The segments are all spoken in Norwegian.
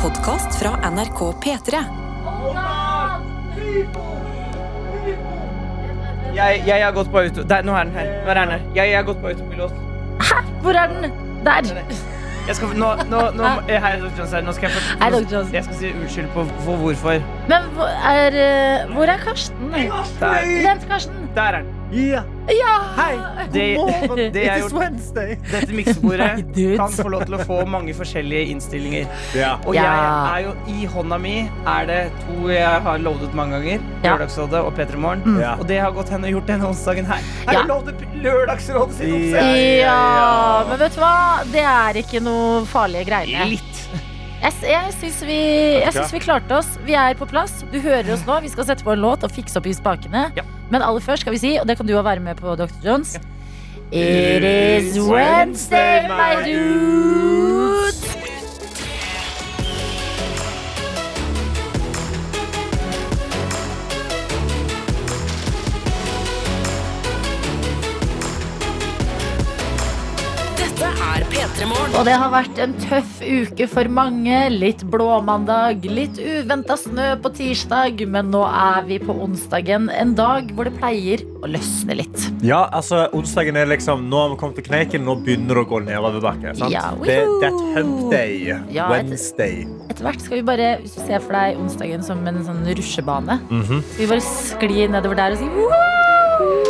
podkast fra NRK P3. Jeg, jeg har gått på auto... Der, nå er den her. Nå er den her. Jeg, jeg har gått på autopilot. Hvor er den? Der! Jeg skal, nå, nå, nå, hei, her. Nå skal jeg, Dr. Jeg skal si unnskyld på for hvorfor. Men hvor er, eh, hvor er Karsten? Der, Vent, Karsten. der er den. Ja. Ja! Hei. Det, God morgen. det jeg gjort Wednesday. Dette miksebordet Nei, kan få lov til å få mange forskjellige innstillinger. Ja. Og jeg er jo i hånda mi er det to jeg har loadet mange ganger. Lørdagsrådet og P3 Morgen. Ja. Og det har gått hen og gjort denne onsdagen her. Her Ja. loadet Lørdagsrådet sin Ja. onsdag. Ja, men vet du hva? Det er ikke noe farlige greier. Litt. Jeg, jeg syns vi, vi klarte oss. Vi er på plass. Du hører oss nå. Vi skal sette på en låt og fikse opp i spakene. Ja. Men aller først skal vi si, og det kan du òg være med på, Dr. Jones It is Wednesday, my dude. Og det har vært en tøff uke for mange. Litt blåmandag, litt uventa snø på tirsdag, men nå er vi på onsdagen. En dag hvor det pleier å løsne litt. ja, altså onsdagen er liksom Nå har vi kommet til kneiken, nå begynner det å gå nedoverbakke. sant? Ja, det, det er hump day. Ja, et- Wednesday. Etter hvert skal vi bare, hvis du ser for deg onsdagen som en sånn rusjebane, Mhm. skal vi bare skli nedover der og si «Woo!»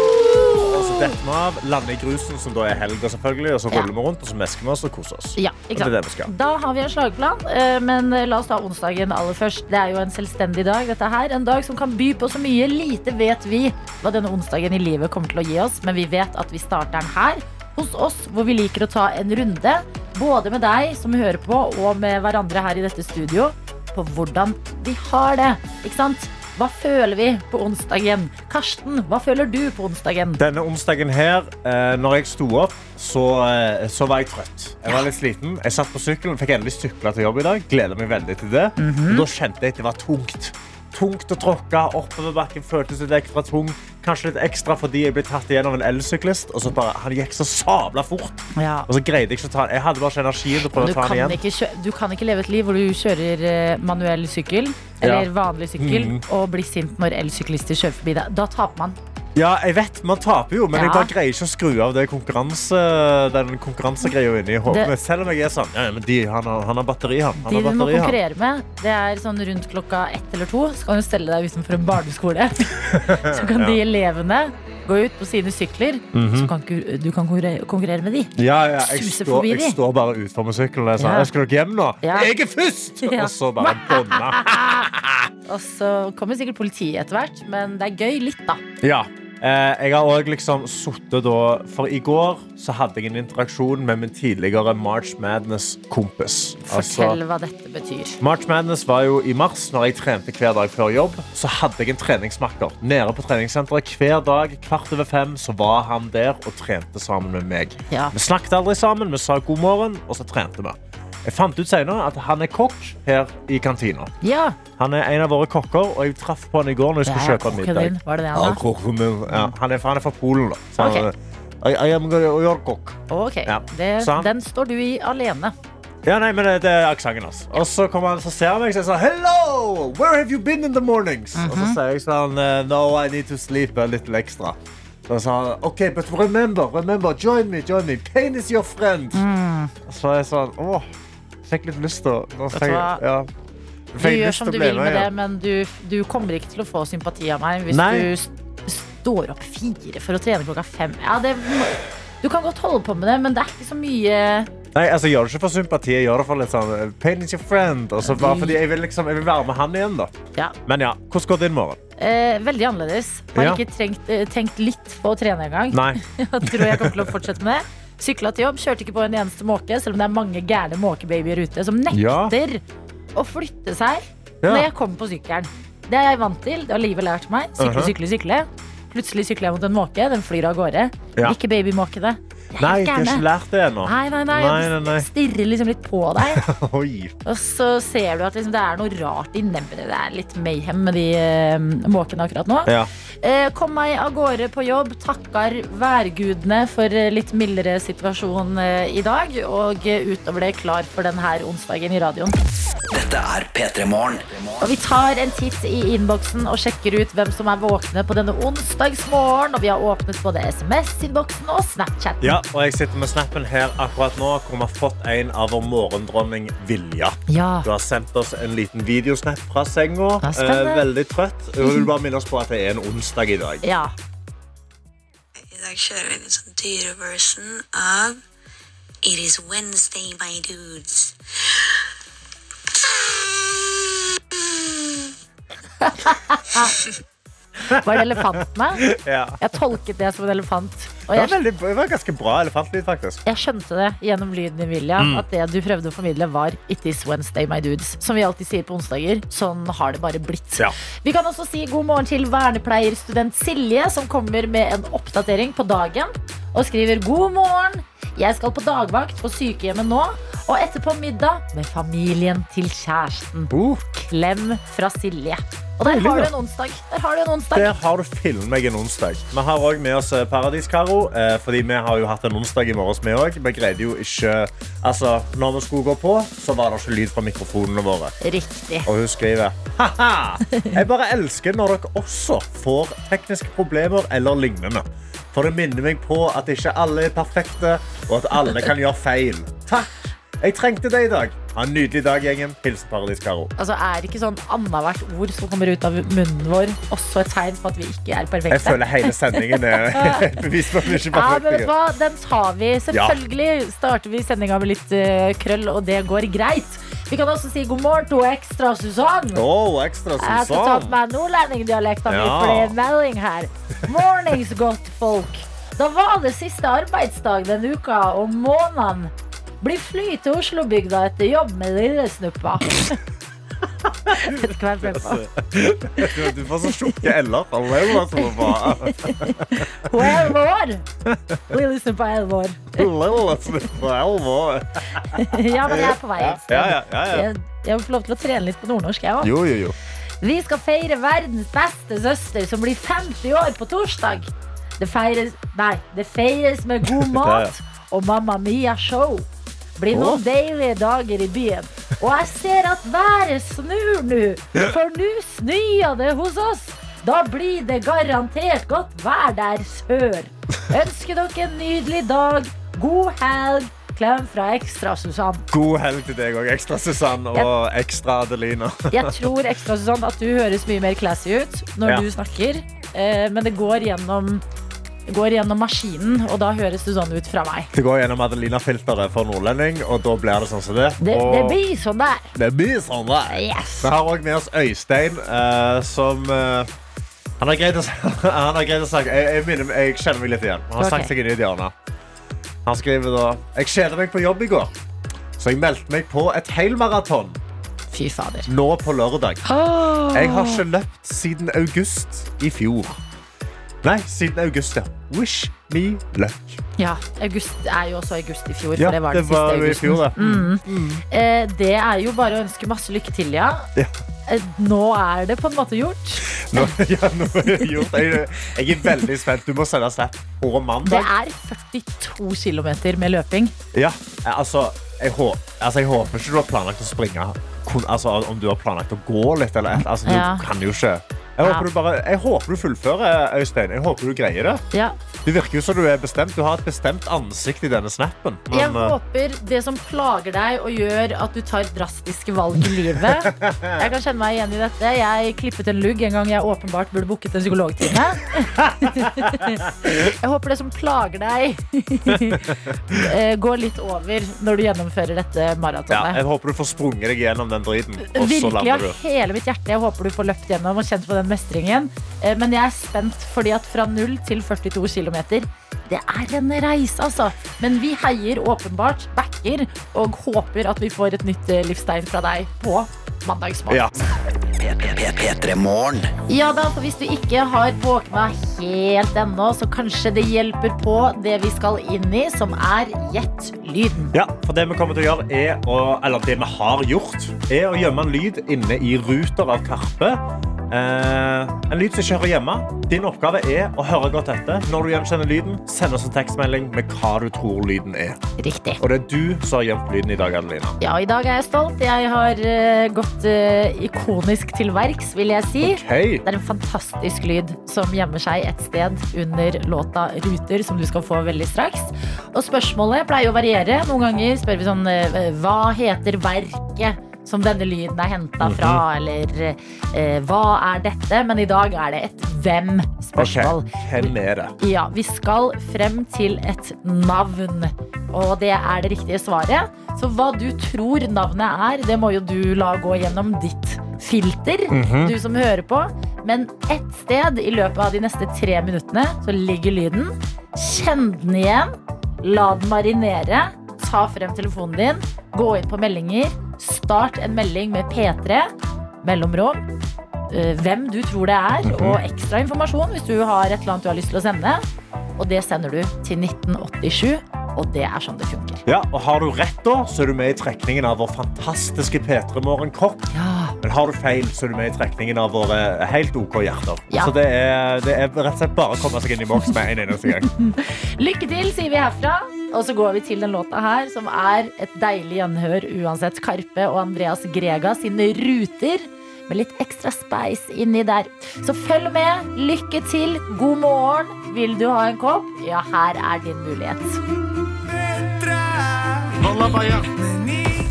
Detter vi av, lander i grusen, som da er helga, selvfølgelig, og så ruller vi rundt og så mesker vi oss og koser oss. Ja, ikke det er sant? det vi skal. Da har vi en slagplan, eh, men la oss ta onsdagen aller først. Det er jo en selvstendig dag. Dette her, En dag som kan by på så mye. Lite vet vi hva denne onsdagen i livet kommer til å gi oss, men vi vet at vi starter den her. Hos oss, hvor vi liker å ta en runde, både med deg som hører på, og med hverandre her i dette studio, på hvordan vi har det. Ikke sant? Hva føler vi på onsdagen? Karsten, hva føler du på onsdagen? Denne onsdagen her, eh, når jeg sto opp, så, eh, så var jeg trøtt. Jeg var litt sliten. Jeg satt på sykkelen, fikk endelig sykla til jobb i dag. Gleder meg veldig til det. Mm -hmm. da kjente jeg at det var tungt. Tungt å tråkke oppover bakken føltes litt ekstra tung. Kanskje litt ekstra fordi jeg ble tatt igjen av en elsyklist. Og så bare, han gikk så sabla fort. Ja. Og så greide jeg ikke å ta den. Jeg hadde bare ikke energien til å prøve å ta den igjen. ikke du kan ikke leve et liv hvor du kjører eh, manuell sykkel eller Ja. vanlig sykkel mm. og blir sint når elsyklister kjører forbi deg. Da taper man. Ja, jeg vet, man taper jo, men Ja. jeg bare greier ikke å skru av det konkurranse, den konkurransegreia inni hodet. Det- Selv om jeg er sånn ja, de, han, har, han har batteri, han. han De har du må konkurrere med, det er sånn rundt klokka ett eller to. Så kan du stelle deg utenfor en barneskole. Så kan de elevene gå ut på sine sykler. Så kan ikke du kan konkurrere, med de. Ja, ja, jeg, står, jeg står bare utenfor med sykkelen og sa Ja. Skal dere hjem nå? Ja. Jeg er først! Og så bare bånda. Og så kommer sikkert politiet etter hvert, men det er gøy litt, da. Ja. Eh, jeg har òg liksom sittet da For i går så hadde jeg en interaksjon med min tidligere March Madness-kompis. Altså, Fortell hva dette betyr. March Madness var jo i mars, når jeg trente hver dag før jobb. Så hadde jeg en treningsmakker nede på treningssenteret. Hver dag, kvart over fem, så var han der og trente sammen med meg. Ja. Vi snakket aldri sammen, vi sa god morgen, og så trente vi. Jeg fant ut senere at han er kokk her i kantina. Ja, Han er en av våre kokker, og jeg traff på han i går når jeg det skulle er kjøpe kokken middag. din. Var det det Ja, han sa? kokken min. Ja, han, er, han er fra Polen, da. Så han, Ok. I, I am going to your cook. Ok, Ja. det, Så han- den står du i alene. Ja, nei, men det, det er aksenten hans. Og så kommer han, så ser han meg og sier Hello! Where have you been in the mornings? Og så sier jeg sånn eh, No, I need to sleep a little extra. Så sa han OK, but remember, remember, join me, join me. Pain is your friend. Og så er jeg sånn Åh, fikk litt lyst til å ja. Du gjør som du vil med det, men du, du kommer ikke til å få sympati av meg hvis Nei. du st står opp fire for å trene klokka fem. Ja, det, du kan godt holde på med det, men det er ikke så mye Nei, altså, jeg gjør det ikke for sympati. Jeg gjør det for litt sånn eh, Pain is your friend. Og bare fordi jeg vil, liksom, jeg vil være med han igjen, da. Ja. Men ja, hvordan går din morgen? Eh, veldig annerledes. Har Ja. ikke trengt, eh, tenkt litt på å trene engang. Tror jeg kommer til å fortsette med det. Sykla til jobb, kjørte ikke på en eneste måke, selv om det er mange gærne måkebabyer ute som nekter å flytte seg når jeg kommer på sykkelen. Det er jeg vant til. Det har livet lært meg. Sykle, sykle, sykle. Plutselig sykler jeg mot en måke. Den flyr av gårde. Ikke babymåkene. Nei, jeg har ikke lært det ennå. Nei, nei, nei. Nei, nei, nei. Stirrer liksom litt på deg. Og så ser du at liksom, det er noe rart i nebbene. Det er litt mayhem med de uh, måkene akkurat nå. Ja. Uh, kom meg av gårde på jobb. Takker værgudene for eh, litt mildere situasjon uh, i dag. Og utover det klar for denne onsdagen i radioen. Dette er P3 Morgen. Og vi tar en titt i innboksen og sjekker ut hvem som er våkne på denne onsdagsmorgen. Og vi har åpnet både SMS-innboksen og Snapchat. Ja, og jeg sitter med snappen her akkurat nå, hvor vi har fått en av vår morgendronning Vilja. Ja. Du har sendt oss en liten videosnap fra senga. Eh, veldig trøtt. Hun vil bare minne oss på at det er en onsdag i dag. ja. I dag kjører vi en sånn sånn dyreversion av It is Wednesday, my dudes. Var det elefantene? Ja. Jeg tolket det som en elefant. Og Det var, veldig, det var ganske bra elefantlyd, faktisk. jeg skjønte det gjennom lyden i Vilja Mm. at det du prøvde å formidle, var It is Wednesday, my dudes. Som vi alltid sier på onsdager. Sånn har det bare blitt. Ja. Vi kan også si god morgen til vernepleierstudent Silje, som kommer med en oppdatering på dagen. Og skriver god morgen. Jeg skal på dagvakt på sykehjemmet nå. Og etterpå middag med familien til kjæresten. Uh, Klem fra Silje. Og der har du en onsdag. Der har du en onsdag. der har du filmet meg en onsdag. Vi har også med oss eh, Paradis-Karo, eh, fordi vi har jo hatt en onsdag i morges, vi òg. Vi greide jo ikke Altså, når vi skulle gå på, så var det ikke lyd fra mikrofonene våre. Riktig. Og hun skriver Haha! Jeg bare elsker når dere også får tekniske problemer eller lignende. For det minner meg på at ikke alle er perfekte, og at alle kan gjøre feil. Takk! Jeg trengte det i dag. Ha en nydelig dag, gjengen. Hilsen Paradis-Karo. Altså, Er ikke sånn annethvert ord som kommer ut av munnen vår, også et tegn på at vi ikke er perfekte? Jeg føler hele sendingen er bevis på at vi ikke er Ja, men hva? Den tar vi. Selvfølgelig starter vi sendinga med litt uh, krøll, og det går greit. Vi kan også si god morgen til ekstra Susann. Å, ekstra Jeg skal ta på Susann. meg nordlendingdialekta mi, Ja. for det er melding her. Mornings, godt folk. Da var det siste arbeidsdag denne uka, og måneden blir fly til Oslo-bygda etter jobb med ble på. Du- får så tjukke l-er. Alle er bare så Lille snuppa er elleve år. Lillesnuppa er elleve år. Ja, men jeg er på vei et sted. Ja, ja, ja, ja. Jeg, jeg få lov til å trene litt på nordnorsk, jeg òg. Jo, jo, jo. Vi skal feire verdens beste søster som blir 50 år på torsdag. Det feires, nei, det feires med god mat og Mamma Mia-show. Blir noen deilige dager i byen. Og jeg ser at været snur nå, for nå snør det hos oss. Da blir det garantert godt vær der sør. Ønsker dere en nydelig dag. God helg. Klem fra Ekstra Susann. God helg til deg òg, ekstra Susann og ekstra Adelina. Jeg tror Ekstra-Susann at du høres mye mer classy ut når Ja. du snakker. Eh, men det går gjennom, går gjennom maskinen, og da høres det sånn ut fra meg. Det går gjennom Adelina-filteret for nordlending, og da blir det sånn som det. Det, det blir sånn der. det blir sånn der. Yes. Vi har òg med oss Øystein, uh, som uh, Han har greid å, han har greid å snakke jeg, jeg, minner, jeg kjenner meg litt igjen. Han har okay. seg inn i et. Han skriver da Jeg kjeder meg på jobb i går, så jeg meldte meg på et helmaraton Fy fader. nå på lørdag. Jeg har ikke løpt siden august i fjor. Nei, siden august, ja. Wish me luck. Ja, august er jo også august i fjor, Ja, det var det det var i fjor, da. det. Mm. Eh, det er jo bare å ønske masse lykke til, ja. Ja. Eh, nå er det på en måte gjort. Nå, ja, nå er det gjort. Jeg, jeg er veldig spent. Du må sende snap på Det mandag. er 42 km med løping. Ja, altså, jeg, håper, altså, jeg håper ikke du har planlagt å springe. Altså, om du har planlagt å gå litt eller et. Altså, du Ja. kan jo ikke. Jeg håper, du bare, jeg håper du fullfører, Øystein. Jeg håper du greier det. Ja. Det virker jo som du er bestemt. Du har et bestemt ansikt i denne snappen. Men, jeg håper det som plager deg og gjør at du tar drastiske valg i livet Jeg kan kjenne meg igjen i dette. Jeg klippet en lugg en gang jeg åpenbart burde booket en psykologtime. Jeg håper det som plager deg, eh, går litt over når du gjennomfører dette ja, maratonet. jeg håper du får sprunget deg gjennom den driten. Virkelig av du. hele mitt hjerte. Jeg håper du får løpt gjennom og kjent på den mestringen. Eh, Men jeg er spent, fordi at fra 0 til 42 km, det er en reise, altså. Men vi heier åpenbart, backer, og håper at vi får et nytt eh, livstegn fra deg på mandagsmorgen. Ja. Ja da, for hvis du ikke har våkna helt ennå, så kanskje det hjelper på det vi skal inn i, som er Gjett lyden. Ja, for det vi kommer til å gjøre er å, Eller det vi har gjort Er å gjemme en lyd inne i ruter av Karpe Eh, en lyd som ikke hører hjemme. Din oppgave er å høre godt etter. Når du gjenkjenner lyden, send oss en tekstmelding med hva du tror lyden er. Riktig. Og det er du som har gjemt lyden i dag, Adelina. Ja, i dag er jeg stolt. Jeg har uh, gått uh, ikonisk til verks, vil jeg si. Okay. Det er en fantastisk lyd som gjemmer seg et sted under låta Ruter, som du skal få veldig straks. Og spørsmålet pleier å variere. Noen ganger spør vi sånn eh, Hva heter verket som denne lyden er henta fra? Eller eh, hva er dette? Men i dag er det et hvem-spørsmål. Hvem er det? Ja, vi skal frem til et navn. Og det er det riktige svaret. Så hva du tror navnet er, det må jo du la gå gjennom ditt filter. Du som hører på. Men ett sted i løpet av de neste tre minuttene så ligger lyden. Kjenn den igjen. La den marinere. Ta frem telefonen din. Gå inn på meldinger. Start en melding med P3. Mellomrom eh, hvem du tror det er, og ekstra informasjon hvis du har et eller annet du har lyst til å sende. Og det sender du til 1987, og det er sånn det funker. Ja, og Har du rett, da, så er du med i trekningen av vår fantastiske P3 Morgen-kopp. Ja. Men har du feil, så er du med i trekningen av våre helt OK hjerter. Ja. Så det er, det er rett og slett bare å komme seg inn i boks med en eneste gang. Lykke til, sier vi herfra. Og så går vi til den låta her, som er et deilig gjenhør uansett. Karpe og Andreas Grega sine ruter. Med litt ekstra spice inni der. Så følg med. Lykke til. God morgen. Vil du ha en kopp? Ja, her er din mulighet.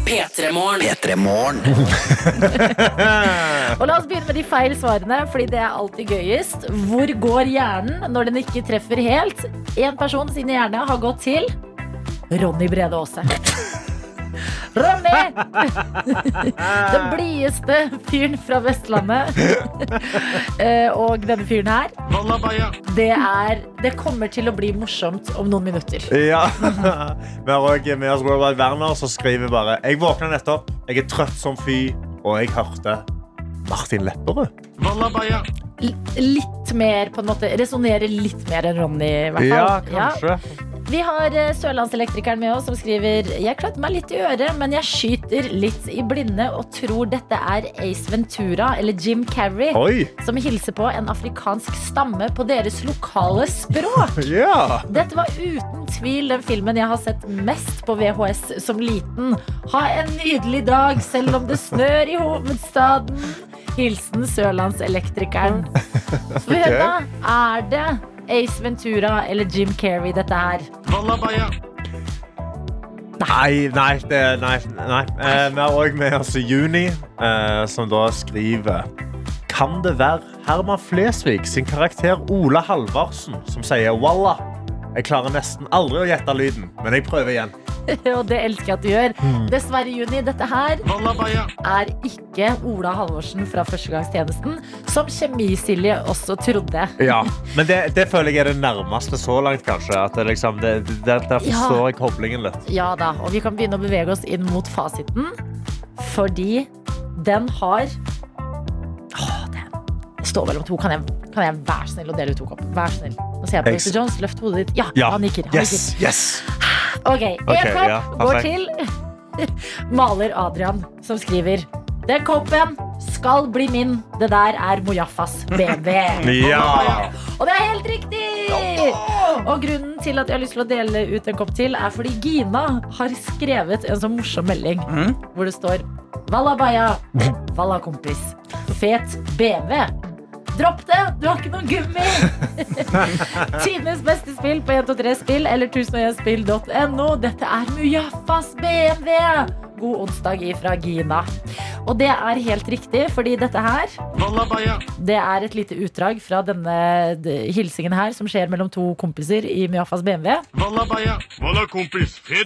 P3 Morgen. P3 Morgen. Og la oss begynne med de feil svarene, fordi det er alltid gøyest. Hvor går hjernen når den ikke treffer helt? En person sin hjerne har gått til Ronny Brede Aase. Ronny! Den blideste fyren fra Vestlandet. Eh, Og denne fyren her, det, er, det kommer til å bli morsomt om noen minutter. Ja. Vi har òg med oss Robert Werner, som skriver bare Jeg våkna nettopp, jeg er trøtt som fy, og jeg hørte Martin Lepperød. Litt mer, på en måte, resonnerer litt mer enn Ronny, i hvert fall. Ja. Vi har eh, Sørlandselektrikeren med oss som skriver Jeg klødde meg litt i øret, men jeg skyter litt i blinde og tror dette er Ace Ventura eller Jim Carrey Oi! som hilser på en afrikansk stamme på deres lokale språk. yeah. Dette var uten tvil den filmen jeg har sett mest på VHS som liten. Ha en nydelig dag selv om det snør i hovedstaden. Hilsen Sørlandselektrikeren. Så da, er det Ace Ventura eller Jim Carrey dette her? Nei, nei, det, nei, nei. Eh, vi har òg med oss Juni, eh, som da skriver Kan det være Herman Flesvig sin karakter Ola Halvarsen som sier walla? Jeg klarer nesten aldri å gjette lyden, men jeg prøver igjen. Og det elsker jeg at du gjør. Dessverre, Juni, dette her er ikke Ola Halvorsen fra Førstegangstjenesten, som Kjemisilje også trodde. Ja, Men det, det føler jeg er det nærmeste så langt, kanskje. At det liksom, det, det, der forstår jeg koblingen litt. Ja da, og vi kan begynne å bevege oss inn mot fasiten, fordi den har står mellom to. Kan jeg, kan jeg være så snill å dele ut to kopp? Vær snill. Nå ser jeg på Mr. Jones. Løft hodet ditt. Ja, Ja. han nikker. Han Yes, yes! Ok, en okay, kopp ja, går til maler Adrian, som skriver Den koppen skal bli min. Det der er Mojaffas BB. Ja! Og det er helt riktig! Og grunnen til at jeg har lyst til å dele ut en kopp til, er fordi Gina har skrevet en så morsom melding hvor det står Valla baya, valla kompis. Fet BMW. Dropp det! Du har ikke noen gummi! Tidenes beste spill på 123spill eller 1001spill.no. Dette er Mujafas BMW! God onsdag ifra Gina. Og det er helt riktig, fordi dette her det er et lite utdrag fra denne hilsingen her, som skjer mellom to kompiser i Mjafas BMW.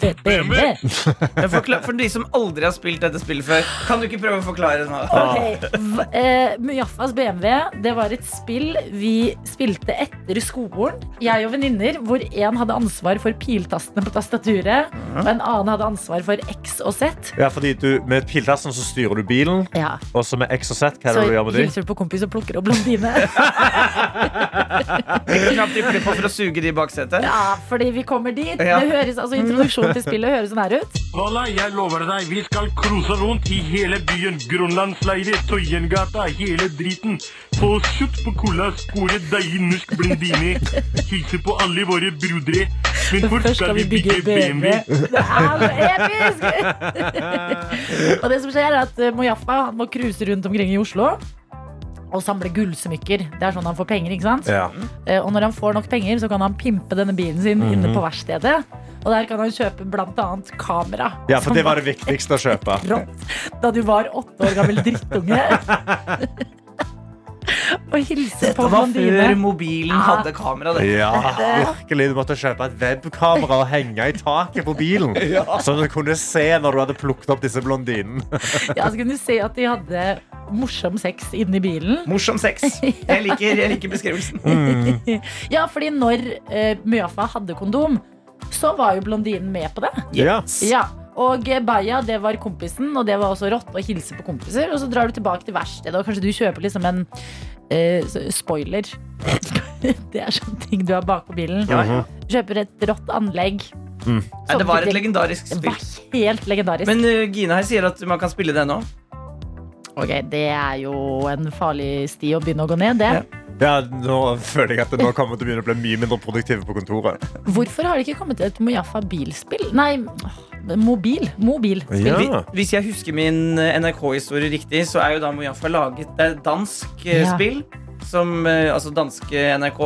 Fet BMW! Men for de som aldri har spilt dette spillet før, kan du ikke prøve å forklare nå? Okay. eh, BMW Det var et spill vi spilte etter skolen Jeg og venninner Hvor en hadde ansvar for piltastene på tastaturet Og en annen hadde ansvar for X og Z Ja, fordi du, Med piltassen så styrer du bilen. Ja. Og så med X og Z, hva er Så det du gjør med de? hilser du på kompis og plukker opp blondine. Knapt de på for å suge de i baksetet. Ja, fordi vi kommer dit. Ja. Det høres, altså, introduksjonen til spillet høres sånn her ut. Voilà, jeg lover deg, vi skal cruise rundt i hele byen. Grønlandsleire, Tøyengata, hele driten. Få slutt på cola, spore deilig norsk blondine. Hilse på alle våre brodere. Men først skal vi bygge BMW. Det er så episk! og det som skjer, er at eh, Mojaffa han må cruise rundt omkring i Oslo. Og samle gullsmykker. Det er sånn han får penger. ikke sant? Ja. Eh, Og når han får nok penger, så kan han pimpe denne bilen sin inne på verkstedet. Og der kan han kjøpe bl.a. kamera. ja, for det var det viktigste å kjøpe. rått da du var åtte år gammel drittunge. og hilse på Det var før mobilen Ja. hadde kamera. Det. Ja, virkelig. Du måtte kjøpe et webkamera og henge i taket på bilen. Så du kunne se når du hadde plukket opp disse blondinene. Ja, så kunne du se at de hadde morsom sex inni bilen. Morsom sex. Jeg liker, jeg liker beskrivelsen. Ja, fordi når uh, Mjøfa hadde kondom, så var jo blondinen med på det. Ja. Ja, og Baya det var kompisen, og det var også rått å hilse på kompiser. Og så drar du tilbake til verkstedet, og kanskje du kjøper liksom en eh, spoiler. det er sånne ting du har bakpå bilen. Ja, ja. Kjøper et rått anlegg. Nei, det var et legendarisk Det spill. var helt legendarisk. Men uh, Gina her sier at man kan spille det nå. ok, det er jo en farlig sti å begynne å gå ned, det. Ja. Ja, nå føler jeg at det nå kommer til å begynne å bli mye mindre produktive på kontoret. Hvorfor har det ikke kommet et Mojaffa bilspill? Nei, åh, mobil. mobil. Ja. Hvis jeg husker min eh, NRK-historie riktig, så er jo da Mojaffa laget Det er et dansk eh, Ja. spill. Som eh, altså danske NRK,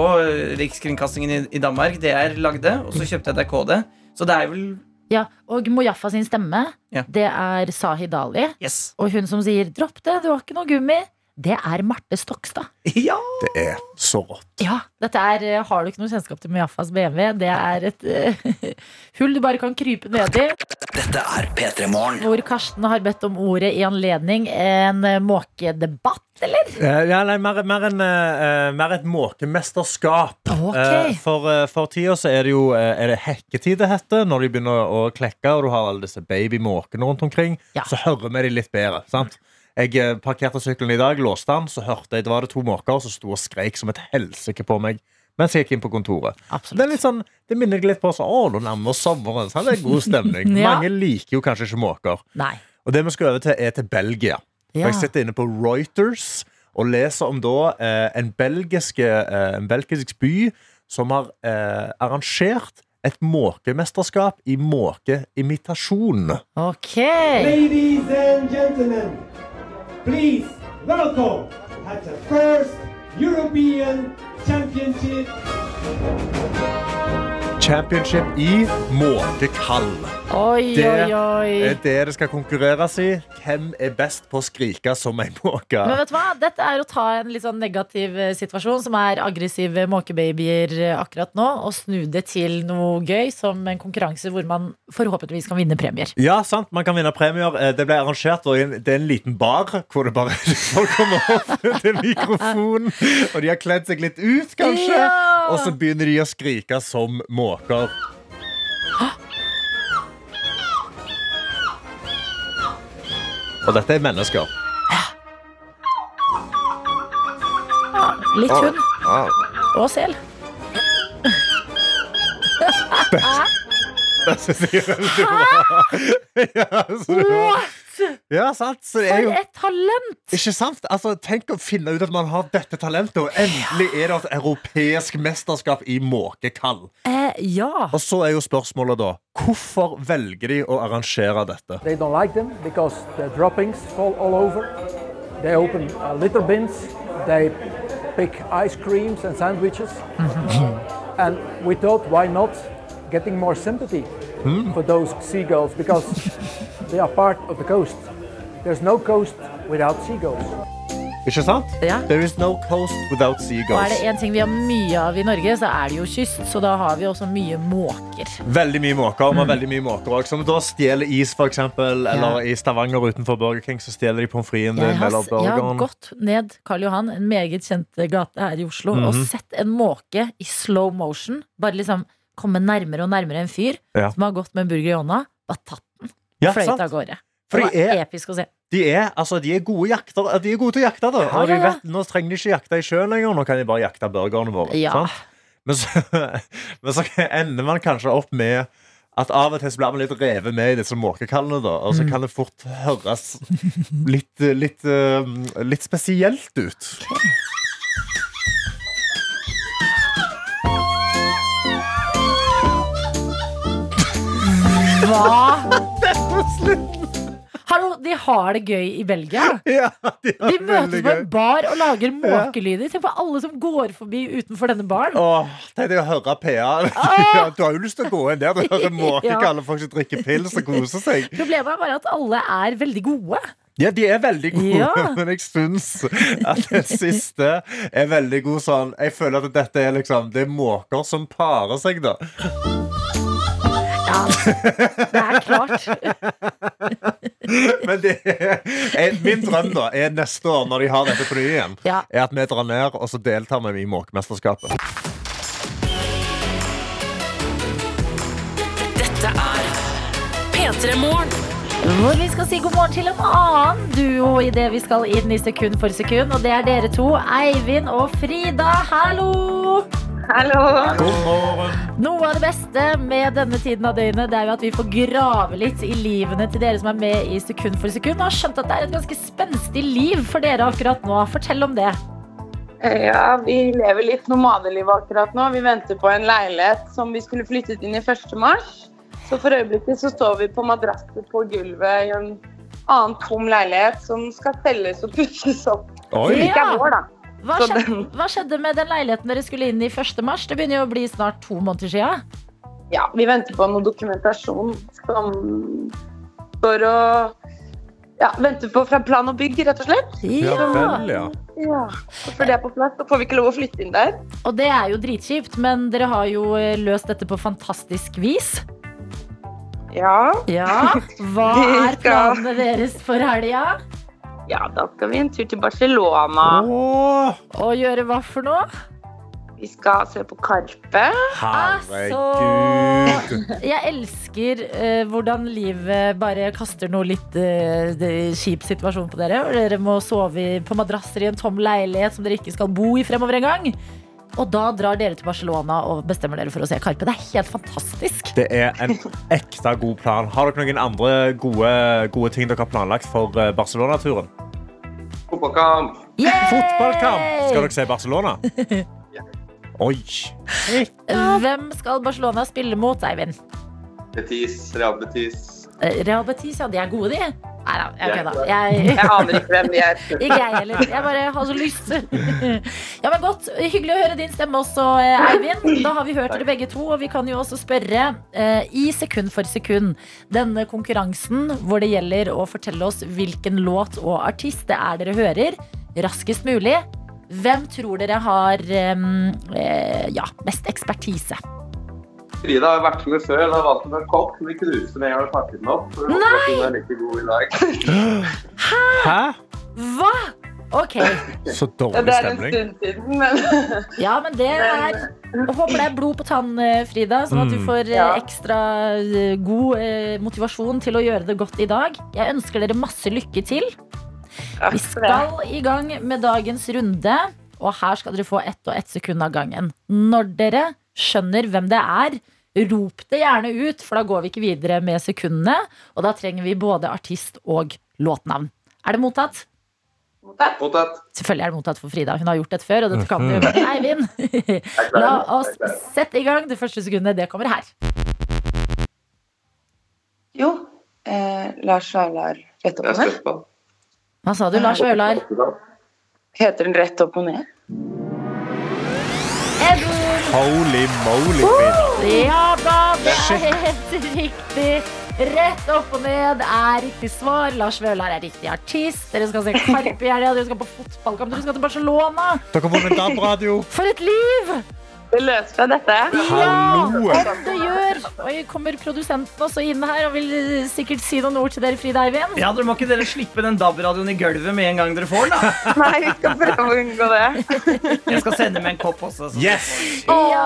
Rikskringkastingen i, i Danmark, DR lagde. Og så kjøpte jeg NRK det. Så det er vel Ja, og Mojaffa sin stemme, Ja. det er Sahid Ali. Yes. Og hun som sier 'dropp det, du har ikke noe gummi', det er Marte Stokstad. Ja! Det er så rått. Ja, dette er, eh, Har du ikke noe kjennskap til Mojaffas BMW? Det er et uh, hull du bare kan krype ned i. Dette er P3 Morgen. Hvor Karsten har bedt om ordet i anledning en eh, måkedebatt, eller? Ja, nei, mer, mer, en, uh, mer et måkemesterskap. Okay. Uh, For, uh, for tida så er det jo er det hekketid det heter, når de begynner å klekke, og du har alle disse babymåkene rundt omkring. Ja. Så hører vi de litt bedre. sant? Jeg eh, parkerte sykkelen i dag, låste den, så hørte jeg det var det to måker som sto og skreik som et helsike på meg mens jeg gikk inn på kontoret. Det, er Absolutt. litt sånn, det minner litt på sånn, å, nå nærmer oss sommeren. Så det er god stemning. Ja. Mange liker jo kanskje ikke måker. Nei. Og det vi skal over til, er til Belgia. Ja. Jeg sitter inne på Reuters og leser om da eh, en, belgiske, eh, en belgisk by som har eh, arrangert et måkemesterskap i måkeimitasjon. Okay. Ladies and gentlemen, please welcome at the first European Championship Championship i måkekall. Oi, Det oi, oi. er det det skal konkurreres i. Hvem er best på å skrike som ei måke? Men vet du hva? Dette er å ta en litt sånn negativ eh, situasjon, som er aggressive måkebabyer eh, akkurat nå, og snu det til noe gøy, som en konkurranse hvor man forhåpentligvis kan vinne premier. Ja, sant, man kan vinne premier. Eh, Det ble arrangert og i en- Det er en liten bar hvor det bare folk kommer opp til mikrofonen, og de har kledd seg litt ut, kanskje. Ja! Og så begynner de å skrike som måker. Og dette er mennesker. Litt hund. Og sel. Det synes jeg er veldig bra. Ja, ja, sant. Så det er jo For et talent! Ikke sant? Altså, tenk å finne ut at man har dette talentet, og endelig er det et europeisk mesterskap i måkekall. Eh, ja. Og så er jo spørsmålet da Hvorfor velger de å arrangere dette? They don't like them because the droppings fall all over. They open uh, litter bins. They pick ice creams and sandwiches. and we thought, why not getting more sympathy for those seagulls because they are part of the coast. There's no coast without seagulls. Ikke sant? Ja. There is no coast without seagulls. Og er det én ting vi har mye av i Norge, så er det jo kyst. Så da har vi også mye måker. Veldig mye måker. og veldig mye måker også, Som da stjeler is, for eksempel. Eller i Stavanger utenfor Burger King så stjeler de pommes fritesen Jeg din har, eller s- jeg har gått ned Karl Johan, en meget kjent gate her i Oslo, og Mhm. sett en måke i slow motion. Bare liksom komme nærmere og nærmere en fyr Ja. som har gått med en burger i hånda. og tatt Ja, fløyt av gårde. For Det de var er, episk å se. de er, altså, de er gode jakter. De er gode til å jakte. Da. Ja, ja, ja. vet, nå trenger de ikke jakte i sjøen lenger. Nå kan de bare jakte burgerne våre. Men, så, men så ender man kanskje opp med at av og til blir man litt revet med i disse måkekallene. Da, og så Mm. kan det fort høres litt, litt, eh, litt spesielt ut. Hva? Hallo, de har det gøy i Belgia. Ja, de har De møtes på en bar og lager måkelyder. Tenk på alle som går forbi utenfor denne baren. Åh, Tenk deg å høre PA. Ah! Du har jo lyst til å gå inn der og høre måkekalle folk som drikker pils og koser seg. Problemet er bare at alle er veldig gode. Ja, de er veldig gode, Ja. men jeg syns at den siste er veldig god sånn. Jeg føler at dette er liksom Det er måker som parer seg, da. Ja, det er klart. Men det er, min drøm da er neste år, når de har dette flyet igjen, Ja. er at vi drar ned og så deltar vi i Måkemesterskapet. Dette er P3 Morgen. Hvor vi skal si god morgen til en annen duo idet vi skal inn i sekund for sekund. Og det er dere to, Eivind og Frida. Hallo! God morgen. Noe av det beste med denne tiden av døgnet Det er jo at vi får grave litt i livene til dere som er med i Sekund for sekund. Og har skjønt at det er et ganske spenstig liv for dere akkurat nå. Fortell om det. Ja, vi lever litt nomadeliv akkurat nå. Vi venter på en leilighet som vi skulle flyttet inn i 1. mars. Så for øyeblikket så står vi på madrasser på gulvet i en annen tom leilighet som skal selges og pusses opp. Oi. Det ikke er vår, da. Hva Så skjedde, den- hva skjedde med den leiligheten dere skulle inn i 1. mars? Det begynner jo å bli snart to måneder siden. Ja, vi venter på noe dokumentasjon som står og ja, venter på fra plan og bygg, rett og slett. Ja vel, ja. Ja. Og før det er på plass, så får vi ikke lov å flytte inn der. Og det er jo dritkjipt, men dere har jo eh, løst dette på fantastisk vis. Ja. Ja. Hva er planene deres for helga? Ja, da skal vi en tur til Barcelona. Åh, Å gjøre hva for noe? Vi skal se på Karpe. herregud. Jeg elsker eh, hvordan livet bare kaster noe litt eh, kjip situasjon på dere. Dere må sove på madrasser i en tom leilighet som dere ikke skal bo i fremover engang. Og da drar dere til Barcelona og bestemmer dere for å se Karpe. Det er helt fantastisk. Det er en ekte god plan. Har dere noen andre gode, gode ting dere har planlagt for eh, Barcelona-turen? Fotballkamp. Yay! Fotballkamp! Skal dere se Barcelona? Oi. Hvem skal Barcelona spille mot, Eivind? Betis, Real Betis. Eh, Real Betis, ja. De er gode, de. Nei da, jeg kødda. Jeg, Jeg aner ikke hvem de er. Ikke jeg heller. Jeg bare har så lyst. Ja, men godt. Hyggelig å høre din stemme også, eh, Eivind. Da har vi hørt dere begge to, og vi kan jo også spørre eh, i sekund for sekund denne konkurransen hvor det gjelder å fortelle oss hvilken låt og artist det er dere hører, raskest mulig. Hvem tror dere har eh, eh, ja, mest ekspertise? Frida har vært med før. Da har valgt en kopp som vi knuste med en gang vi pakket den opp. For vi håper at hun er like god i dag. Hæ? Hva? Ok. Så dårlig stemning. det er en stund siden, men Ja, men det er Jeg håper det er blod på tann, eh, Frida, sånn at du Mm. får eh, ekstra eh, god motivasjon til å gjøre det godt i dag. Jeg ønsker dere masse lykke til. Vi skal i gang med dagens runde, og her skal dere få ett og ett sekund av gangen. Når dere skjønner hvem det er, rop det gjerne ut, for da går vi ikke videre med sekundene. Og da trenger vi både artist og låtnavn. Er det mottatt? Mottatt. Mottatt. Selvfølgelig er det mottatt for Frida. Hun har gjort dette før, og dette kan du. Men Eivind, la oss sette i gang. Det første sekundet, det kommer her. Jo, eh, Lars Vaular Rett opp og ned. Hva sa du, Lars Vaular? Heter den Rett opp og ned? Edvard! Holy moly, Frida. Ja da, det er helt riktig. Rett opp og ned er riktig svar. Lars Vøler er riktig artist. Dere skal se Karpe i helga, dere skal på fotballkamp, dere skal til Barcelona. Dere har vunnet DAB-radio. For et liv! Det løser seg, dette. Hallo! du gjør! Oi, kommer produsenten også inn her og vil sikkert si noen ord til dere, Frida Eivind? Ja, dere Må ikke dere slippe den DAB-radioen i gulvet med en gang dere får den? da Nei, vi skal prøve å unngå det. Jeg skal sende med en kopp også. så- Yes! Ja,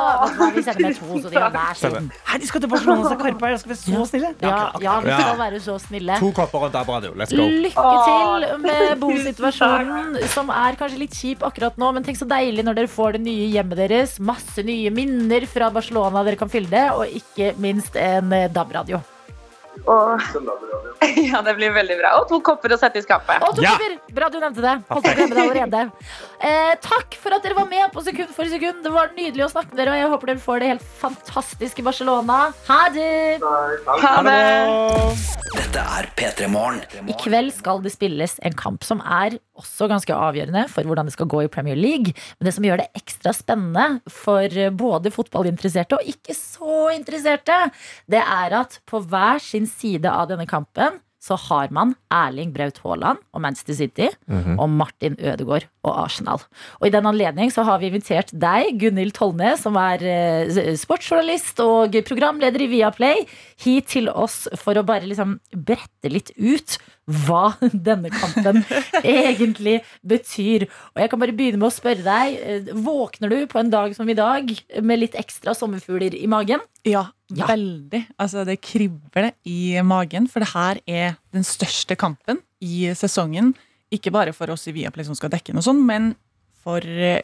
vi sender med to, så de har hver sin. Hei, de skal til Barcelona, og Karpe her. Skal vi være så snille? Ja, ja, vi skal være så snille. To kopper og DAB-radio. Let's go. Lykke til med bosituasjonen, som er kanskje litt kjip akkurat nå. Men tenk så deilig når dere får det nye hjemmet deres. Masse nye minner fra Barcelona dere kan fylle det, og ikke minst en eh, DAB-radio. Og... Ja, det blir veldig bra. Og to kopper å sette i skapet. Og to Ja. kopper! Bra du nevnte det. Holdt på å glemme det allerede. Eh, takk for at dere var med på Sekund for sekund. Det var nydelig å snakke med dere, og jeg håper dere får det helt fantastiske Barcelona. Ha det! Ha det! Dette er P3 Morgen. I kveld skal det spilles en kamp som er også ganske avgjørende for hvordan det skal gå i Premier League. Men det som gjør det ekstra spennende for både fotballinteresserte og ikke så interesserte, det er at på hver sin side av denne kampen så har man Erling Braut Haaland og Manchester City og Martin Ødegaard og Arsenal. Og I den anledning så har vi invitert deg, Gunhild Tollnes, som er eh, sportsjournalist og programleder i Viaplay, hit til oss for å bare liksom brette litt ut hva denne kampen egentlig betyr. Og jeg kan bare begynne med å spørre deg, eh, våkner du på en dag som i dag med litt ekstra sommerfugler i magen? Ja, Ja. veldig. Altså, det kribler i magen, for det her er den største kampen i sesongen. Ikke bare for oss i Viaplay som skal dekke noe sånt, men for eh,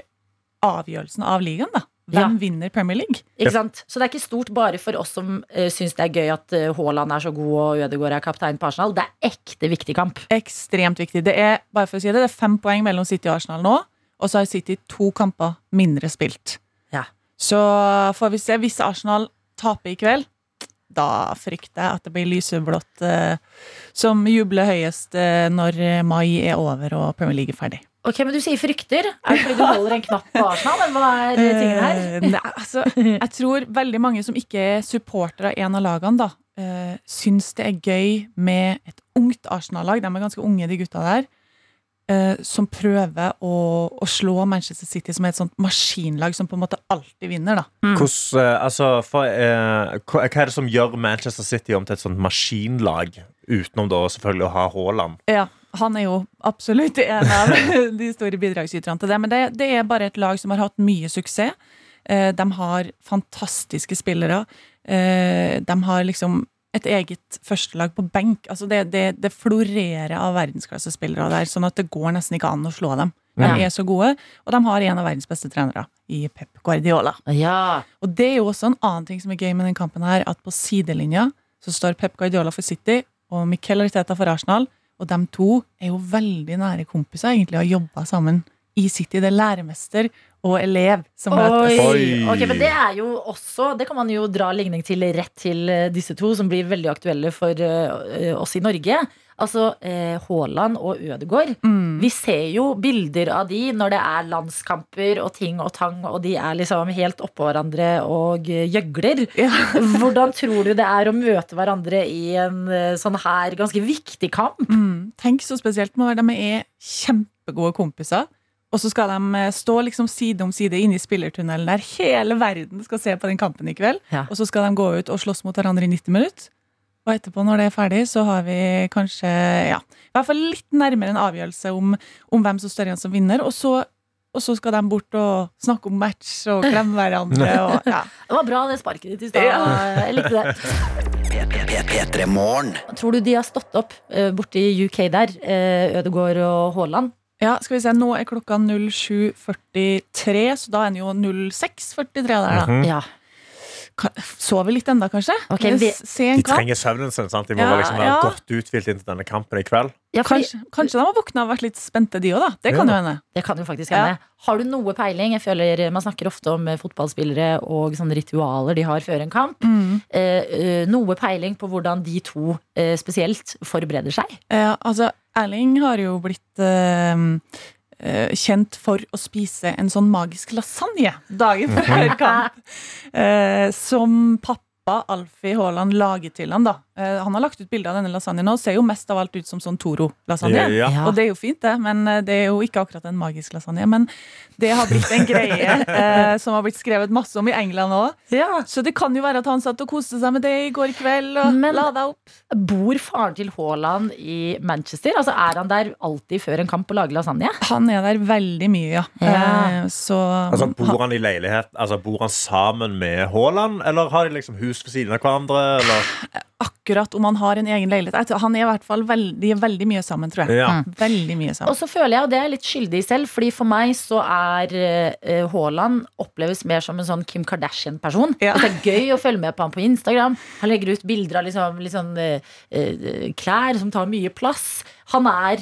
avgjørelsen av ligaen, da. Hvem vinner Premier League? Ikke sant? Så det er ikke stort bare for oss som uh, syns det er gøy at uh, Haaland er så god og Ødegaard er kaptein på Arsenal. Det er ekte viktig kamp. Ekstremt viktig. Det er bare for å si det, det er fem poeng mellom City og Arsenal nå, og så har City to kamper mindre spilt. Ja. Så får vi se. Hvis Arsenal taper i kveld, da frykter jeg at det blir lyseblått eh, som jubler høyest eh, når mai er over og Premier League er ferdig. Ok, Men du sier frykter. Er det fordi du holder en knapp på Arsenal? Eller hva er tingen her? Uh, nei, altså, jeg tror veldig mange som ikke er supportere av en av lagene, da, uh, syns det er gøy med et ungt Arsenal-lag. De er ganske unge, de gutta der. Uh, som prøver å, å slå Manchester City som er et sånt maskinlag som på en måte alltid vinner. da Hvordan, uh, altså, for, uh, hva er det som gjør Manchester City om til et sånt maskinlag, utenom da selvfølgelig å ha Haaland? Ja, han er jo absolutt en av de store bidragsyterne til det. Men det, det er bare et lag som har hatt mye suksess. Eh, De har fantastiske spillere. Eh, De har liksom et eget førstelag på benk. Altså det, det, det florerer av verdensklassespillere der, sånn at det går nesten ikke an å slå dem. De er så gode, og de har en av verdens beste trenere i Pep Guardiola. Ja. Og det er jo også en annen ting som er gøy med den kampen her, at på sidelinja så står Pep Guardiola for City og Miquel Arteta for Arsenal, og de to er jo veldig nære kompiser egentlig og har jobba sammen i City. Det er læremester og elev som møtes. Ok, men det er jo også Det kan man jo dra ligning til rett til eh, disse to, som blir veldig aktuelle for eh, oss i Norge. Altså eh, Haaland og Ødegaard. Mm. Vi ser jo bilder av de når det er landskamper og ting og tang, og de er liksom helt oppå hverandre og gjøgler. Ja. Hvordan tror du det er å møte hverandre i en eh, sånn her ganske viktig kamp? Mm. Tenk så spesielt med De er kjempegode kompiser. Og så skal de eh, stå liksom side om side inne i spillertunnelen der hele verden skal se på den kampen i kveld. Ja. Og så skal de gå ut og slåss mot hverandre i 90 minutter. Og etterpå, når det er ferdig, så har vi kanskje ja, i hvert fall litt nærmere en avgjørelse om, om hvem som står igjen som vinner. Og så, og så skal de bort og snakke om match og klemme hverandre. Og, ja. Det var bra det sparket ditt i stad. Jeg likte det. P3 Tror du de har stått opp borte borti UK der, Ødegård Ødegaard og Haaland? Ja, skal vi se, Nå er klokka 07.43, så da er den jo 06.43 der, da. Mhm. Ja. Sover litt enda, kanskje? Okay, vi- De trenger søvnen sin. sant? De må Ja, være liksom være ja. godt uthvilt inntil denne kampen i kveld. Ja, fordi, Kanskje, kanskje de har våkna og vært litt spente, de òg, da. Det kan Ja. jo hende. det kan jo faktisk Ja. hende. Har du noe peiling? Jeg føler Man snakker ofte om eh, fotballspillere og sånne ritualer de har før en kamp. Mm. Eh, eh, noe peiling på hvordan de to eh, spesielt forbereder seg? Eh, altså, Erling har jo blitt eh, kjent for å spise en sånn magisk lasagne dagen før kamp. Eh, som pappa pappa, Alfie Haaland, lager til han. da Eh, Han har lagt ut bilde av denne lasagnen nå. Ser jo mest av alt ut som sånn Toro-lasagne. Ja, ja. Og det er jo fint, det, men eh, det er jo ikke akkurat en magisk lasagne. Men det har blitt en greie eh, som har blitt skrevet masse om i England òg. Så det kan jo være at han satt og koste seg med det i går kveld. Og Men- la deg opp. Bor faren til Haaland i Manchester? Altså Er han der alltid før en kamp og lager lasagne? Han er der veldig mye, ja. Ja. Eh, Så Altså, bor han i leilighet Altså, bor han sammen med Haaland, eller har de liksom hus ved siden av hverandre? Eller? akkurat om han har en egen leilighet Han er i hvert fall veldig, veldig mye sammen, tror jeg. Ja. Veldig mye sammen. Og så føler jeg, og det er jeg litt skyldig selv, fordi for meg så er eh, Haaland oppleves mer som en sånn Kim Kardashian-person. Ja. Altså, Det er gøy å følge med på han på Instagram. Han legger ut bilder av liksom, liksom, klær som tar mye plass. Han er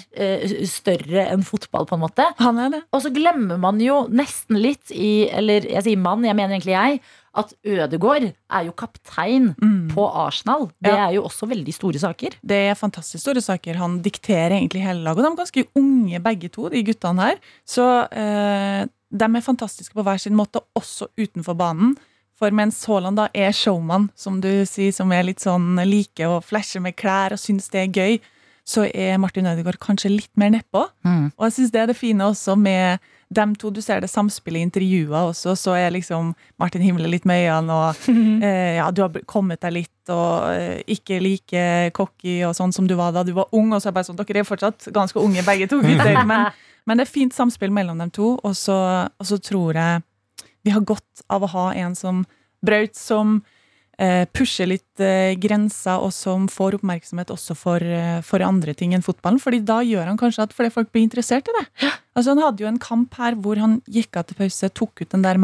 større enn fotball, på en måte. Han er det. Og så glemmer man jo nesten litt i Eller jeg sier mann, jeg mener egentlig jeg. At Ødegaard er jo kaptein på Arsenal. Det Ja. er jo også veldig store saker. Det er fantastisk store saker. Han dikterer egentlig hele laget. Og de er ganske unge begge to, de guttene her. Så eh, de er fantastiske på hver sin måte, også utenfor banen. For mens Haaland da er showman, som du sier, som er litt sånn like å flashe med klær og syns det er gøy, så er Martin Ødegaard kanskje litt mer nedpå. Og jeg syns det er det fine også med dem to. Du ser det samspillet i intervjuer også, så er liksom Martin himler litt med øynene, og eh, ja, du har kommet deg litt, og eh, ikke like cocky og sånn som du var da du var ung. Og så er det bare sånn, dere er fortsatt ganske unge begge to gutter, men, men det er fint samspill mellom dem to, og så, og så tror jeg vi har godt av å ha en som Braut, som pusher litt eh, grenser, og som får oppmerksomhet også for, eh, for andre ting enn fotballen. Fordi da gjør han kanskje at flere folk blir interessert i det. Altså Han hadde jo en kamp her hvor han gikk av til pause, tok ut den der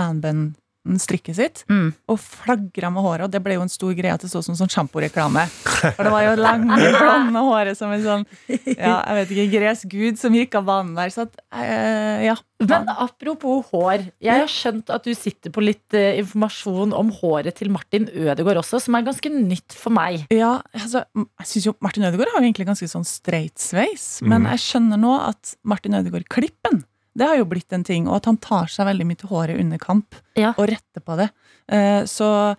manbun-strikket sitt Mm. og flagra med håret. Og det ble jo en stor greie at det så ut som sånn sjamporeklame. For det var jo lange, blonde håret som en sånn ja, jeg vet ikke, gresk gud som gikk av banen der. Så at, eh, ja. Men apropos hår. Jeg har skjønt at du sitter på litt eh, informasjon om håret til Martin Ødegaard også, som er ganske nytt for meg. Ja, altså, jeg synes jo Martin Ødegaard har jo egentlig ganske sånn straight sveis, men Mhm. jeg skjønner nå at Martin Ødegaard-klippen, det har jo blitt en ting, og at han tar seg veldig mye til håret under kamp, Ja. og retter på det. Eh, Så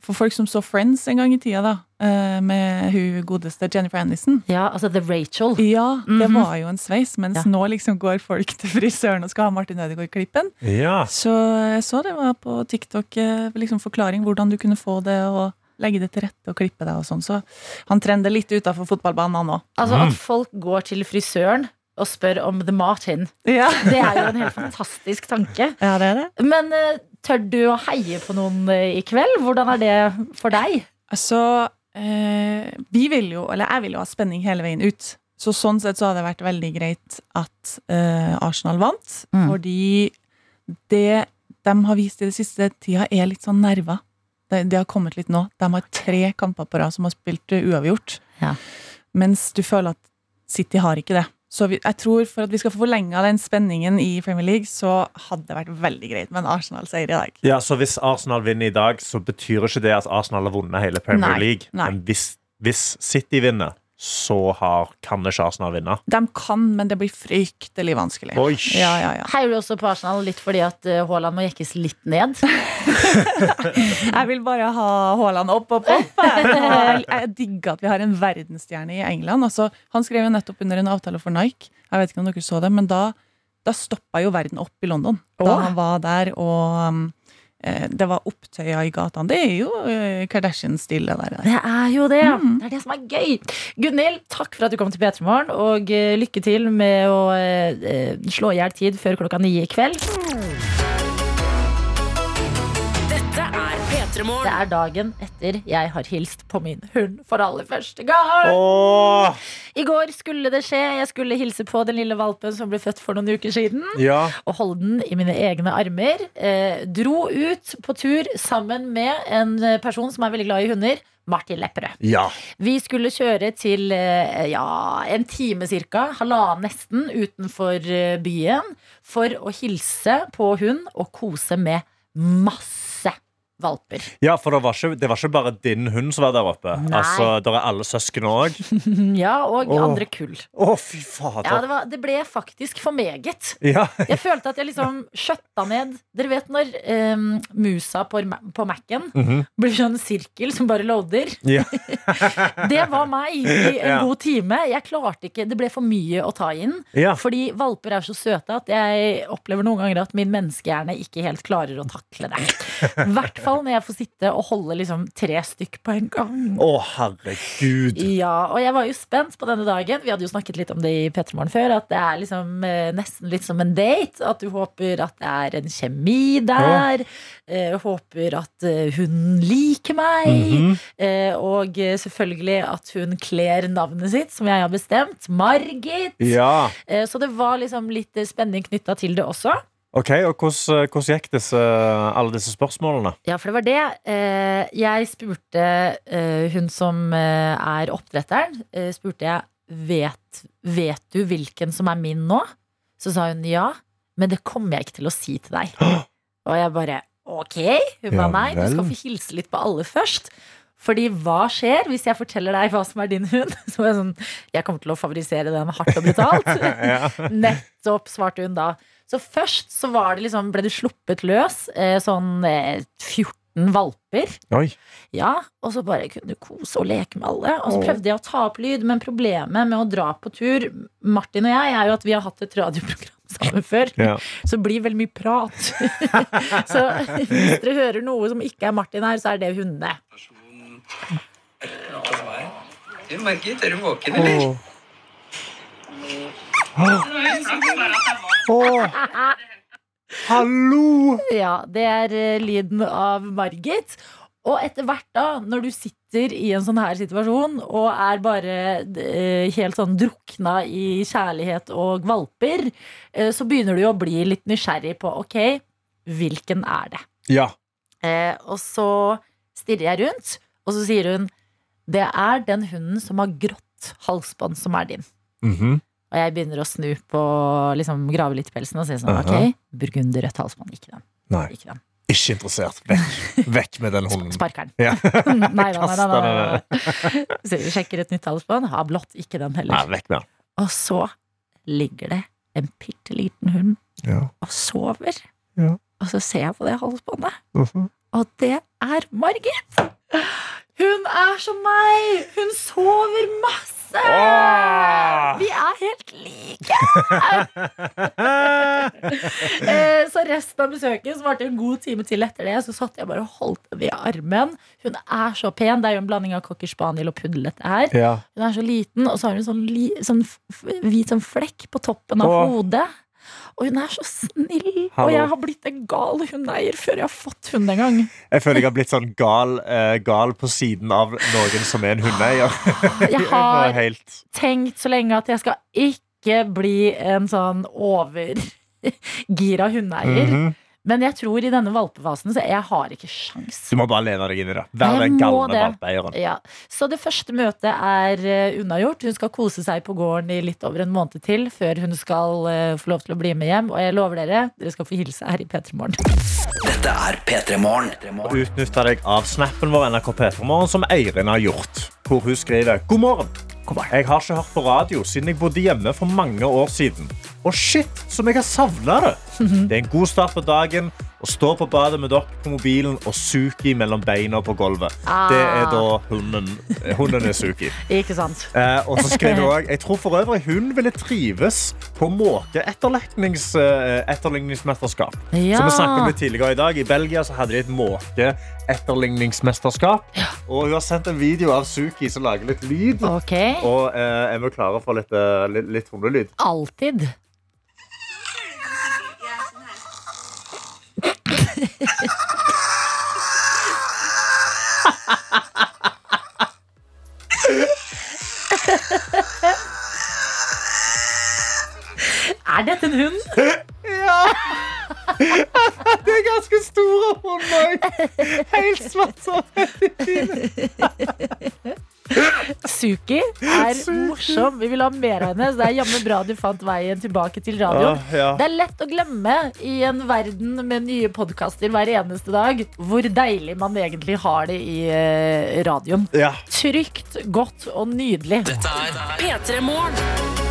for folk som så Friends en gang i tida, da, eh, med hun godeste Jennifer Aniston Ja, altså The Rachel. Ja, det Mhm. var jo en sveis, mens Ja. nå liksom går folk til frisøren og skal ha Martin Ødegaard-klippen. Ja. Så jeg så det var på TikTok eh, liksom forklaring hvordan du kunne få det, og legge det til rette og klippe deg og sånn. Så han trender litt utafor fotballbanen, han òg. Altså At folk går til frisøren og spør om The Martin. Ja. Det er jo en helt fantastisk tanke. ja, det det. Men eh, tør du å heie på noen eh, i kveld? Hvordan er det for deg? Altså, eh, vi vil jo, eller jeg vil jo ha spenning hele veien ut. Så sånn sett så hadde det vært veldig greit at eh, Arsenal vant, Mm. fordi det de har vist i det siste tida, er litt sånn nerver. Det, det har kommet litt nå. De har tre kamper på rad som har spilt uavgjort. Ja. Mens du føler at City har ikke det. Så vi, jeg tror for at vi skal få forlenga den spenningen i Premier League, så hadde det vært veldig greit med en Arsenal-seier i dag. Ja, så Hvis Arsenal vinner i dag, så betyr ikke det at Arsenal har vunnet hele Premier Nei, League. nei. Men hvis, hvis City vinner, så har, kan ikke Arsenal vinne. De kan, men det blir fryktelig vanskelig. Oi. Ja, ja, ja. Heier du også på Arsenal litt fordi at eh, Haaland må jekkes litt ned? Jeg vil bare ha Haaland opp, opp, opp. Jeg, jeg digger at vi har en verdensstjerne i England. Altså, han skrev jo nettopp under en avtale for Nike. Jeg vet ikke om dere så det, men da, da stoppa jo verden opp i London. Da han var der, og um, det var opptøyer i gatene. Det er jo eh, Kardashian-stil, det der. Det er jo det. Mm. Det er det som er gøy. Gunhild, takk for at du kom til P3 Morgen, og eh, lykke til med å eh, eh, slå i hjel tid før klokka ni i kveld. Det er dagen etter jeg har hilst på min hund for aller første gang. Åh, I går skulle det skje. Jeg skulle hilse på den lille valpen som ble født for noen uker siden. ja. Og holde den i mine egne armer. Eh, dro ut på tur sammen med en person som er veldig glad i hunder. Martin Lepperød. ja. Vi skulle kjøre til eh, ja, en time cirka, halvannen nesten, utenfor eh, byen, for å hilse på hund og kose med masse, valper. Ja, for det var, ikke, det var ikke bare din hund som var der oppe. Nei. Altså, Der er alle søsken òg. Ja, og Åh. andre kull. Å, fy fader. Ja, det, var, det ble faktisk for meget. Ja. Jeg følte at jeg liksom skjøtta ned Dere vet når um, musa på, på Mac-en Mhm. blir sånn sirkel som bare loader? Ja. Det var meg i en god time. Jeg klarte ikke, Det ble for mye å ta inn. Ja. Fordi valper er så søte at jeg opplever noen ganger at min menneskehjerne ikke helt klarer å takle det. Hvert fall når jeg får sitte og holde liksom tre stykk på en gang. Å, herregud. Ja, og jeg var jo spent på denne dagen. Vi hadde jo snakket litt om det i Petremorgen før. At det er liksom eh, nesten litt som en date. At du håper at det er en kjemi der. Eh, håper at eh, hun liker meg. Mhm. eh, og eh, selvfølgelig at hun kler navnet sitt, som jeg har bestemt. Margit. Ja. Eh, så det var liksom litt spenning knytta til det også. Ok, og hvordan, hvordan gikk disse, alle disse spørsmålene? Ja, for det var det. Eh, jeg spurte eh, hun som eh, er oppdretteren, eh, spurte jeg vet, vet du hvilken som er min nå? Så sa hun ja, men det kommer jeg ikke til å si til deg. Og jeg bare ok. Hun ba nei, du skal få hilse litt på alle først. Fordi hva skjer hvis jeg forteller deg hva som er din hund? Så jeg sånn, jeg kommer til å favorisere den hardt og brutalt. Ja. Nettopp, svarte hun da. Så først så var det liksom, ble det sluppet løs eh, sånn eh, 14 valper. Oi. Ja, og så bare kunne du kose og leke med alle. Og så prøvde jeg å ta opp lyd, men problemet med å dra på tur, Martin og jeg, er jo at vi har hatt et radioprogram sammen før. Ja. Så det blir veldig mye prat. så hvis dere hører noe som ikke er Martin her, så er det hundene. Du, merker, er du våken, eller? Hallo! Ja, det er eh, lyden av Margit. Og etter hvert, da, når du sitter i en sånn her situasjon og er bare eh, helt sånn drukna i kjærlighet og valper, eh, så begynner du jo å bli litt nysgjerrig på ok, hvilken er det? Ja. Eh, og så stirrer jeg rundt, og så sier hun det er den hunden som har grått halsbånd, som er din. Mhm. Og jeg begynner å snu på, liksom grave litt i pelsen og si sånn, Aha. ok, burgunderrødt halsbånd, ikke den. Nei. Ikke den. Ikke interessert. Vekk, Vekk med den hunden. Sparker den. Ja. nei nei, nei nei, nei. Så vi sjekker et nytt halsbånd. Har blått, ikke den heller. Nei, vekk med den. Og så ligger det en bitte liten hund Ja. og sover. Ja. Og så ser jeg på det halsbåndet, Mhm. og det er Margit! Hun er som meg! Hun sover masse! Åh! Vi er helt like! Eh, så resten av besøket som varte en god time til etter det, så satt jeg bare og holdt i armen. Hun er så pen. Det er jo en blanding av cocker spaniel og puddel, dette her. Ja. Hun er så liten, og så har hun sånn, li, sånn hvit sånn flekk på toppen av Åh. hodet. Og hun er så snill. Hallo. Og jeg har blitt en gal hundeeier før jeg har fått hund en gang. Jeg føler jeg har blitt sånn gal, uh, gal på siden av noen som er en hundeeier. Jeg har Helt tenkt så lenge at jeg skal ikke bli en sånn overgira hundeeier. Mhm. Men jeg tror i denne valpefasen så jeg har ikke sjans. Du må bare lene deg inn i det. Vær den galne valpeeieren. Ja. Så det første møtet er eh, unnagjort. Hun skal kose seg på gården i litt over en måned til før hun skal eh, få lov til å bli med hjem. Og jeg lover dere, dere skal få hilse her i P3 Morgen. Dette er P3 Morgen. Utnytta deg av snappen vår NRK P3morgen som Eirin har gjort. Hvor hun skriver God morgen. Jeg har ikke hørt på radio siden jeg bodde hjemme for mange år siden. Og shit, som jeg har savna det. Det er en god start på dagen å stå på badet med dere på mobilen og Suki mellom beina på gulvet. Ah. Det er da hunden, hunden er Suki. Ikke sant? Eh, og så skriver hun også, Jeg tror for øvrig hun ville trives på måkeetterliknings, eh. Ja. Som vi snakket om litt tidligere i dag. I Belgia så hadde de et måkeetterligningsmesterskap. Og hun har sendt en video av Suki som lager litt lyd. Okay. Og eh, er vi klare for litt, eh, litt, litt hundelyd? Alltid. Er dette en hund? Ja! Det er ganske store hunder. Helt svart som Suki er morsom. Vi vil ha mer av henne. Så det er jammen bra du fant veien tilbake til radioen. Ah, ja. Det er lett å glemme i en verden med nye podkaster hver eneste dag hvor deilig man egentlig har det i eh, radioen. Ja. Trygt, godt og nydelig. Dette er P3 Morgen.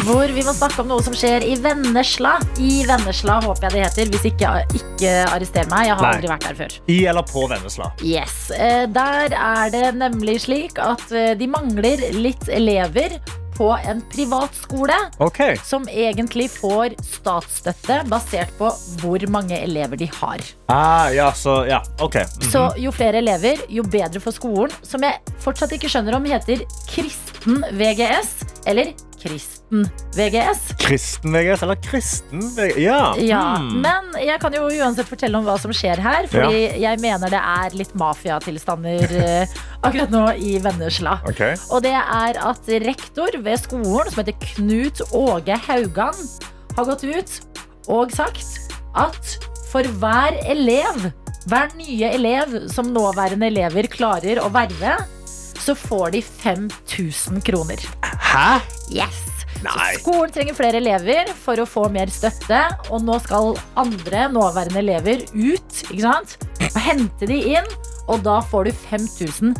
Hvor vi må snakke om noe som skjer i Vennesla. I Vennesla, håper jeg det heter. Hvis ikke, ikke arrester meg. Jeg har Nei. aldri vært der før. I eller på Vennesla. Yes. Eh, Der er det nemlig slik at eh, de mangler litt elever på en privatskole. Ok. Som egentlig får statsstøtte basert på hvor mange elever de har. Ah, ja, så ja, ok. -hmm. Så jo flere elever, jo bedre for skolen. Som jeg fortsatt ikke skjønner om heter Kristen VGS eller Kristen VGS. Kristen VGS eller kristen VGS? Ja. Ja, hmm. Men jeg kan jo uansett fortelle om hva som skjer her. Fordi jeg mener det er litt mafiatilstander eh, akkurat nå i Vennesla. Okay. Og det er at rektor ved skolen, som heter Knut Åge Haugan, har gått ut og sagt at for hver elev, hver nye elev som nåværende elever klarer å verve, så får de 5000 kroner. Hæ? Yes. Skolen trenger flere elever for å få mer støtte, og nå skal andre nåværende elever ut, ikke sant? Og hente de inn, og da får du 5000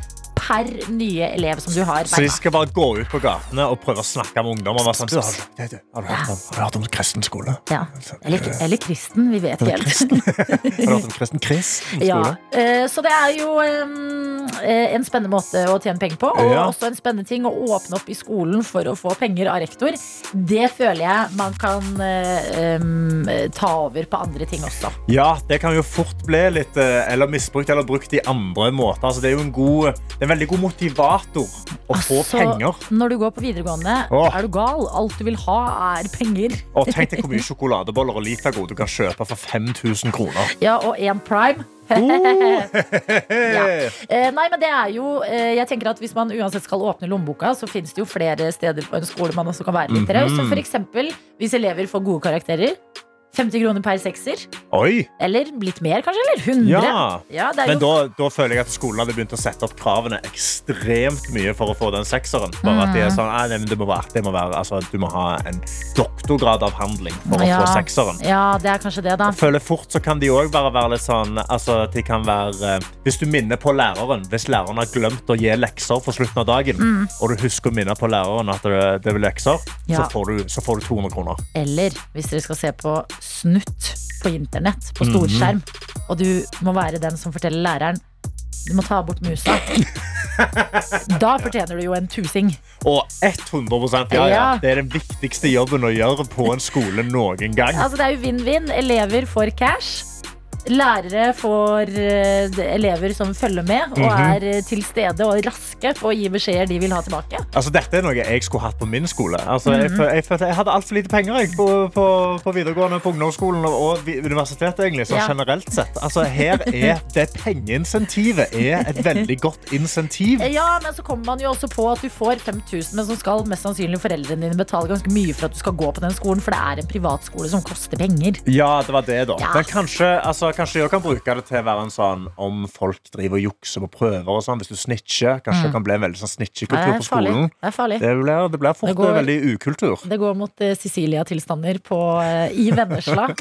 per nye elev som du har. Så de skal bare gå ut på gatene og prøve å snakke med ungdom? Sånn, du, har, du, du, har, du hørt om, har du hørt om kristen skole? Ja. Eller, eller kristen, vi vet ikke helt. Har du hørt om kristen kristen skole? Ja. så det er jo eh, en spennende måte å tjene penger på, og Ja. også en spennende ting å åpne opp i skolen for å få penger av rektor. Det føler jeg man kan eh, ta over på andre ting også. Ja, det kan jo fort bli litt eh, eller misbrukt eller brukt i andre måter. Altså, det er jo en, god, det er en veldig god motivator å få penger. når du går på videregående, Åh. er du gal. Alt du vil ha, er penger. Og tenk deg hvor mye sjokoladeboller og Litago du kan kjøpe for 5000 kroner. Ja, og én prime. ja. Eh, nei, men det er jo eh, Jeg tenker at Hvis man uansett skal åpne lommeboka, så finnes det jo flere steder på en skole man også kan være litt raus. Så Mhm. for eksempel hvis elever får gode karakterer. 50 kroner per sekser. Oi! Eller litt mer, kanskje? Eller 100. Ja. Ja, Men da, da føler jeg at skolen hadde begynt å sette opp kravene ekstremt mye for å få den sekseren. Bare at de er Mhm. sånn, nei, det må være, det må være, altså, Du må ha en doktorgradavhandling for å ja. få sekseren. Ja, det er kanskje det, da. Jeg føler fort så kan de også bare være litt sånn altså, de kan være, eh, Hvis du minner på læreren Hvis læreren har glemt å gi lekser for slutten av dagen, Mm. og du husker å minne på læreren at det, det er lekser, så, får du, så får du 200 kroner. Eller hvis dere skal se på snutt på internett, på Mhm. storskjerm, og du må være den som forteller læreren du må ta bort musa. Da fortjener du jo en tusing. Og 100 ja, ja. Ja. Det er den viktigste jobben å gjøre på en skole noen gang. Altså, det er jo vinn-vinn. Elever får cash. Lærere får eh, elever som følger med og Mhm. er eh, til stede og raske på å gi beskjeder de vil ha tilbake. Altså, dette er noe jeg skulle hatt på min skole. Altså, jeg, Mhm. jeg, jeg hadde altfor lite penger jeg, på, på, på videregående, på ungdomsskolen og, universitetet. egentlig, Så Ja. generelt sett. Altså, her er det pengeinsentivet er et veldig godt insentiv. Ja, men så kommer man jo også på at du får 5000, men så skal mest sannsynlig foreldrene dine betale ganske mye for at du skal gå på den skolen, for det er en privatskole som koster penger. Ja, det var det, da. Ja. Men kanskje, altså, kanskje jeg kan bruke det til å være en sånn om folk driver og jukser på prøver og sånn. Hvis du snitcher, kanskje Mm. det kan bli en veldig sånn snitchekultur på skolen. Det er farlig. Det blir, det blir fort Det går- veldig ukultur. Det går mot uh, Sicilia-tilstander uh, i Vennesla.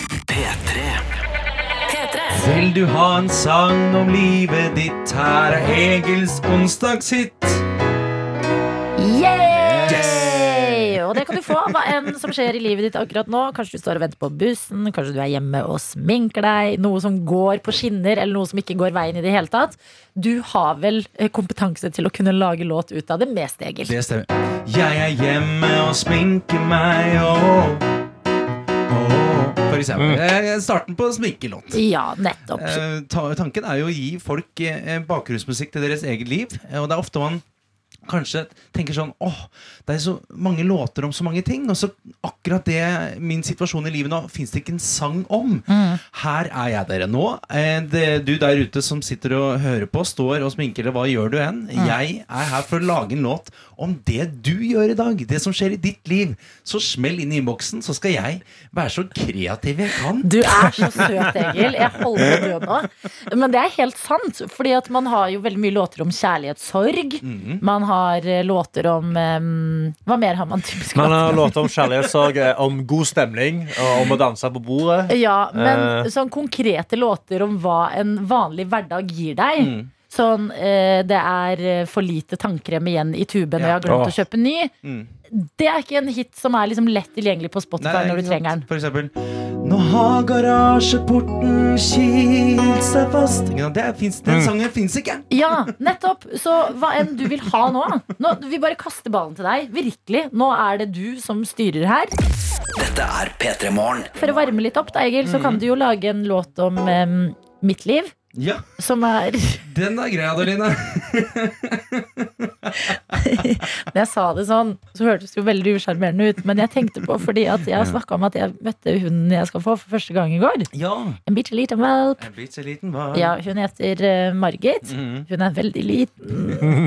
Vil du ha en sang om livet ditt? Her er Egils onsdagshit. Kan du få hva enn som skjer i livet ditt akkurat nå. Kanskje du står og venter på bussen, kanskje du er hjemme og sminker deg. Noe som går på skinner, eller noe som ikke går veien i det hele tatt. Du har vel eh, kompetanse til å kunne lage låt ut av det mest, Egil. Det stemmer. Jeg er hjemme og sminker meg og For eksempel. Eh, Starten på sminkelåt. Ja, nettopp. Eh, Tanken er jo å gi folk eh, bakgrunnsmusikk til deres eget liv. Og det er ofte man kanskje tenker sånn Åh, det er så mange låter om så mange ting. Og så akkurat det min situasjon i livet nå fins det ikke en sang om. Her er jeg dere nå. Eh, det, du der ute som sitter og hører på, står og sminker, eller hva gjør du enn? Jeg er her for å lage en låt om det du gjør i dag. Det som skjer i ditt liv. Så smell inn i innboksen, så skal jeg være så kreativ jeg kan. Du er så søt, Egil. Jeg holder på å dø nå. Men det er helt sant. Fordi at man har jo veldig mye låter om kjærlighetssorg. Mhm. Man har eh, låter om um, Hva mer har man typisk Man har låter om? kjærlighetssorg, eh, om god stemning, og om å danse på bordet. Ja, men uh, sånn konkrete låter om hva en vanlig hverdag gir deg. Mm. Sånn eh, det er for lite tannkrem igjen i tuben, og jeg har glemt Åh. å kjøpe ny. Mm. Det er ikke en hit som er liksom lett tilgjengelig på Spotify når du trenger den. For eksempel Nå har garasjeporten kilt seg fast. Det er, finnes, den Mm. sangen fins ikke. Ja, nettopp. Så hva enn du vil ha nå, nå Vi bare kaster ballen til deg. Virkelig. Nå er det du som styrer her. Dette er P3 Morgen. For å varme litt opp, da, Egil, så Mm. kan du jo lage en låt om um, mitt liv. Ja, Som er den er grei, Adeline. Når jeg sa det sånn, så hørtes det jo veldig usjarmerende ut. Men jeg tenkte på fordi at jeg snakka om at jeg møtte hunden jeg skal få for første gang i går. Ja. En bitte liten valp. En bitte liten var. Ja, hun heter eh, Margit. Mhm. Hun er veldig liten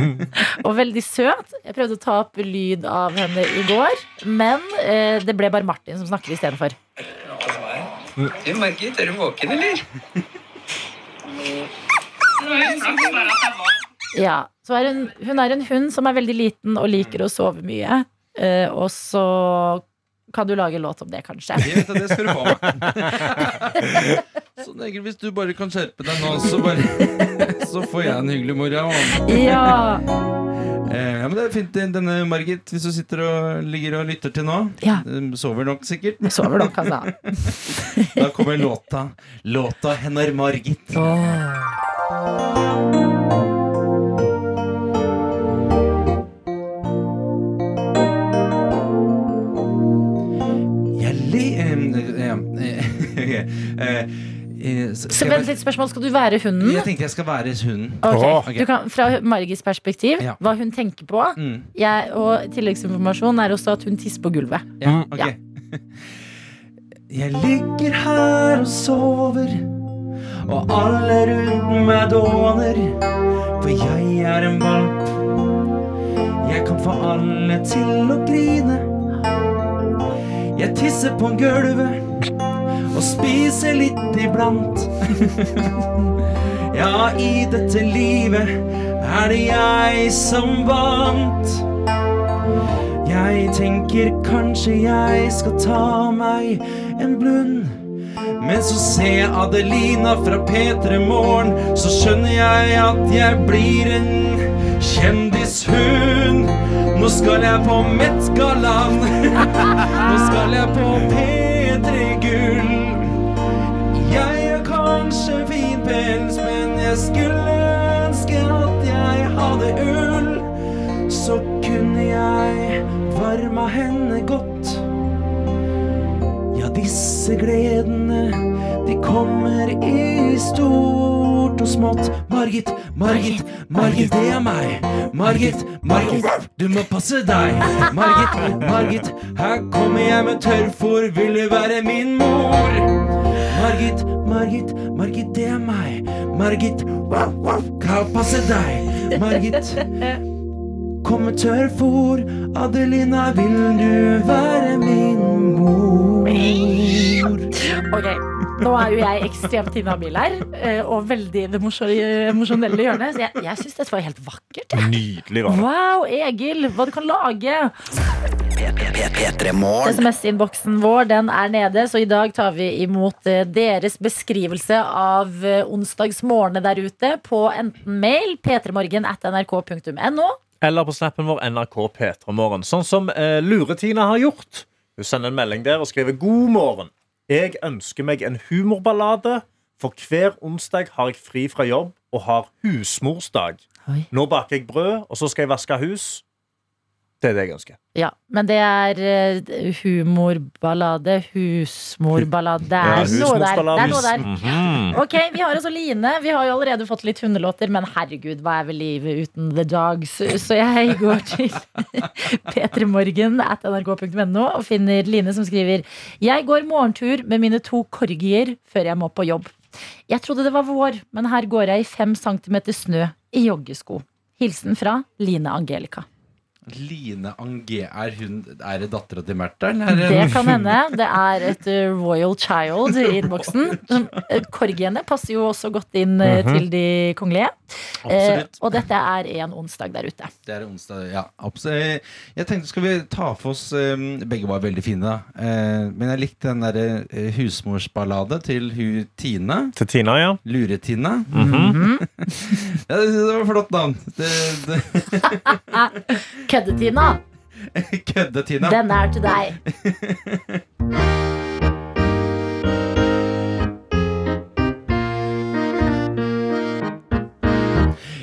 og veldig søt. Jeg prøvde å ta opp lyd av henne i går, men eh, det ble bare Martin som snakker istedenfor. Du, Margit, er du våken, eller? Ja, så er hun, hun er en hund som er veldig liten og liker å sove mye. Eh, og så kan du lage låt om det, kanskje. Det, vet jeg, det skal du få. Så Egil, hvis du bare kan skjerpe deg nå, så, bare, så får jeg en hyggelig morgen. Ja. Eh, ja, men det er fint, denne Margit, hvis du sitter og ligger og lytter til nå. Ja. Sover nok, sikkert. Sover nok, altså. Da kommer låta. Låta hennar Margit. Jeg li... Så vent litt spørsmål. Skal du være hunden? jeg tenkte jeg skal være hunden. Okay. Okay. Du kan, Fra Margits perspektiv, Ja. hva hun tenker på. Mm. Jeg, og tilleggsinformasjon er også at hun tisser på gulvet. Ja, ok. Ja. Jeg ligger her og sover, og alle rundt meg dåner. For jeg er en valp. Jeg kan få alle til å grine. Jeg tisser på gulvet og spise litt iblant. Ja, i dette livet er det jeg som vant. Jeg tenker kanskje jeg skal ta meg en blund. Men så ser jeg Adelina fra P3 Morgen, så skjønner jeg at jeg blir en kjendishund. Nå skal jeg på Met-gallaen. Nå skal jeg på P3 Gull. Pels, men jeg skulle ønske at jeg hadde ull. Så kunne jeg varma henne godt. Ja, disse gledene, de kommer i stort og smått. Margit, Margit, Margit, det er meg. Margit, Margit, du må passe deg. Margit, Margit, her kommer jeg med tørrfôr, vil du være min mor? Margit, Margit, Margit, det er meg. Margit, wow, wow, kan passe deg. Margit, kom med tørrfôr. Adelina, vil du være min mor? Ok, Nå er jo jeg ekstremt inhabil her, eh, og veldig i det emosjonelle hjørnet. Så jeg, jeg syns dette var helt vakkert. Nydelig. var det. Wow, Egil, hva du kan lage! P3 Morgen. SMS-innboksen vår den er nede, så i dag tar vi imot eh, deres beskrivelse av onsdagsmorgenene der ute på enten mail p3morgen at nrk.no. Eller på snappen vår NRK P3morgen. Sånn som eh, Luretina har gjort. Hun sender en melding der og skriver God morgen. Jeg ønsker meg en humorballade, for hver onsdag har jeg fri fra jobb og har husmorsdag. Oi. Nå baker jeg brød, og så skal jeg vaske hus. Det er det jeg ønsker. Ja, men det er eh, humorballade, husmorballade Det er, Ja, noe der. Det er noe der. Mhm. Ok, Vi har også Line. Vi har jo allerede fått litt hundelåter, men herregud, hva er vel livet uten the dogs? Så jeg går til p3morgen at nrk.no og finner Line som skriver Jeg går morgentur med mine to korgier før jeg må på jobb. Jeg trodde det var vår, men her går jeg i fem centimeter snø i joggesko. Hilsen fra Line Angelica. Line Angé, er hun Er det dattera til Märtha? Det kan hende. Det er et uh, royal child i innboksen. Som, uh, Korgiene passer jo også godt inn mm -hmm. til de kongelige. Eh, og dette er en onsdag der ute. Det er onsdag, ja. absolutt. Jeg tenkte, skal vi ta for oss eh, Begge var veldig fine, da. Eh, men jeg likte den derre eh, husmorsballade til hu Tine. Til Tina, ja. Lure-Tine. Mm -hmm. ja, det, det var flott navn. Det, det, Køddetina, Kødde-Tina. den er til deg.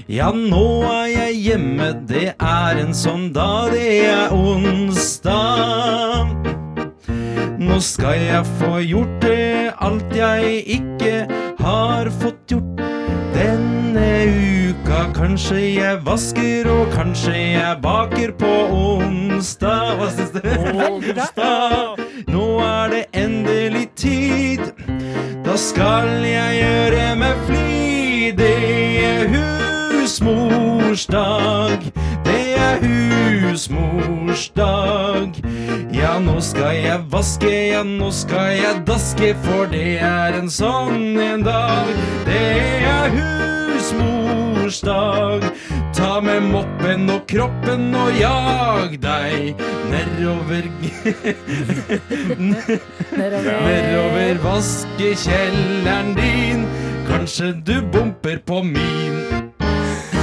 Ja, nå er jeg hjemme, det er en sånn dag, det er onsdag. Nå skal jeg få gjort det alt jeg ikke har fått gjort denne uka. Kanskje jeg vasker, og kanskje jeg baker på onsdag. Hva syns du? Onsdag. Nå er det endelig tid. Da skal jeg gjøre meg flid. Det er husmorsdag. Det er husmorsdag. Ja, nå skal jeg vaske, ja, nå skal jeg daske, for det er en sånn en dag. Det er husmorsdag. Ta med moppen og kroppen og jag deg nedover Nedover vaskekjelleren din. Kanskje du bumper på min.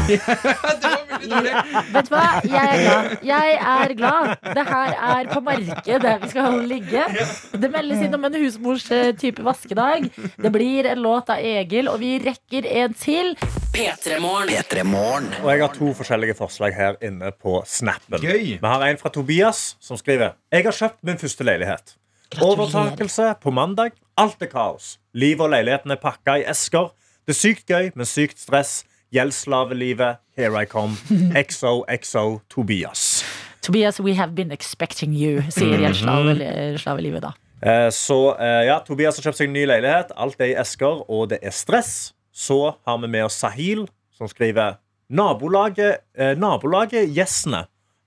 Vet du hva? Jeg er glad. Jeg er glad. Det her er på markedet vi skal ligge. Det meldes inn om en husmors-type vaskedag. Det blir en låt av Egil, og vi rekker en til. P3morgen. Og jeg har to forskjellige forslag her inne på snappen. Gøy. Vi har en fra Tobias som skriver Jeg har kjøpt min første leilighet. Overtakelse på mandag. Alt er kaos. Livet og leiligheten er pakka i esker. Det er sykt gøy, men sykt stress. Gjeldsslavelivet. Here I come. XOXO Tobias. Tobias, we have been expecting you, sier gjeldsslavelivet da. Eh, Så eh, ja, Tobias har kjøpt seg en ny leilighet. Alt er i esker, og det er stress. Så har vi med oss Sahil, som skriver Nabolaget, eh, nabolaget Gjessene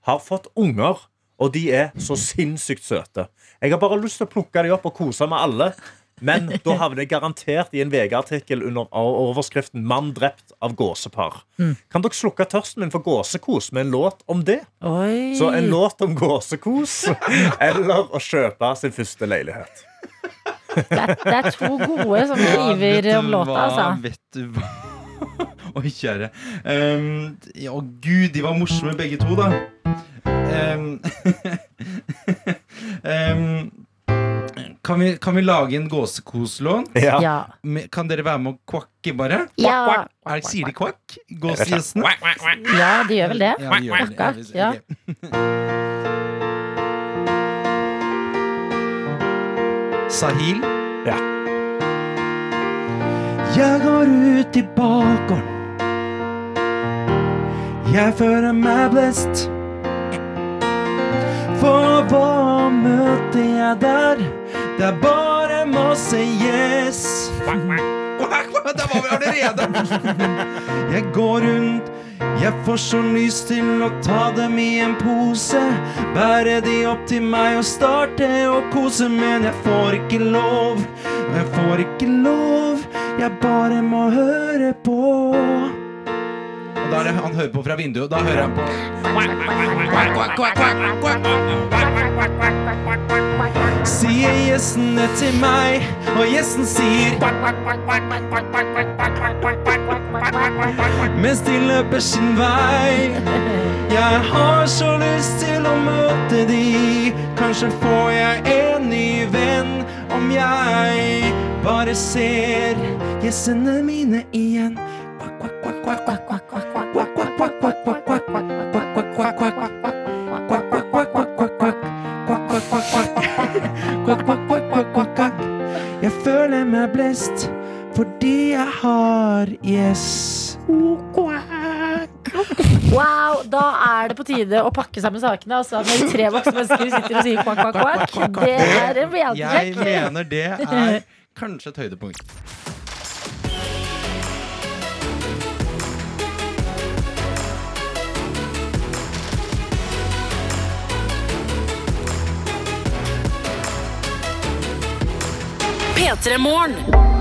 har fått unger, og de er så sinnssykt søte. Jeg har bare lyst til å plukke dem opp og kose med alle. Men da havner jeg garantert i en VG-artikkel under overskriften 'Mann drept av gåsepar'. Mm. Kan dere slukke tørsten min for gåsekos med en låt om det? Oi. Så en låt om gåsekos eller å kjøpe sin første leilighet. Det er to gode som driver om låta, altså. Vet du hva? Oi, kjære. Um, ja, gud, de var morsomme begge to, da. Um, um, kan, vi, kan vi lage en gåsekoslån? Ja. Ja. Kan dere være med å kvakke, bare? Ja. Er, sier de kvakk? Gåsegjessen? Ja, de gjør vel det. Ja, de gjør det. Ja, vi- Ja. Sahil? Ja. Jeg går ut i bakgården. Jeg føler meg blest. For hva møter jeg der? Det er bare masse gjess. Der var vi allerede! Jeg går rundt, jeg får så lyst til å ta dem i en pose. Bære de opp til meg og starte å kose, men jeg får ikke lov. Jeg får ikke lov, jeg bare må høre på da er det han hører på fra vinduet, og da hører han på Sier gjessene til meg, og gjessen sier Mens de løper sin vei. Jeg har så lyst til å møte de. Kanskje får jeg en ny venn om jeg bare ser gjessene mine igjen. Quack, quack, quack, quack, quack, quack. det jeg har. Yes. Wow, da er det på tide å pakke sammen sakene. Altså når tre voksne mennesker sitter og sier kvakk, kvakk, kvakk. Det er en reality Jeg mener det er kanskje et høydepunkt. Petremorne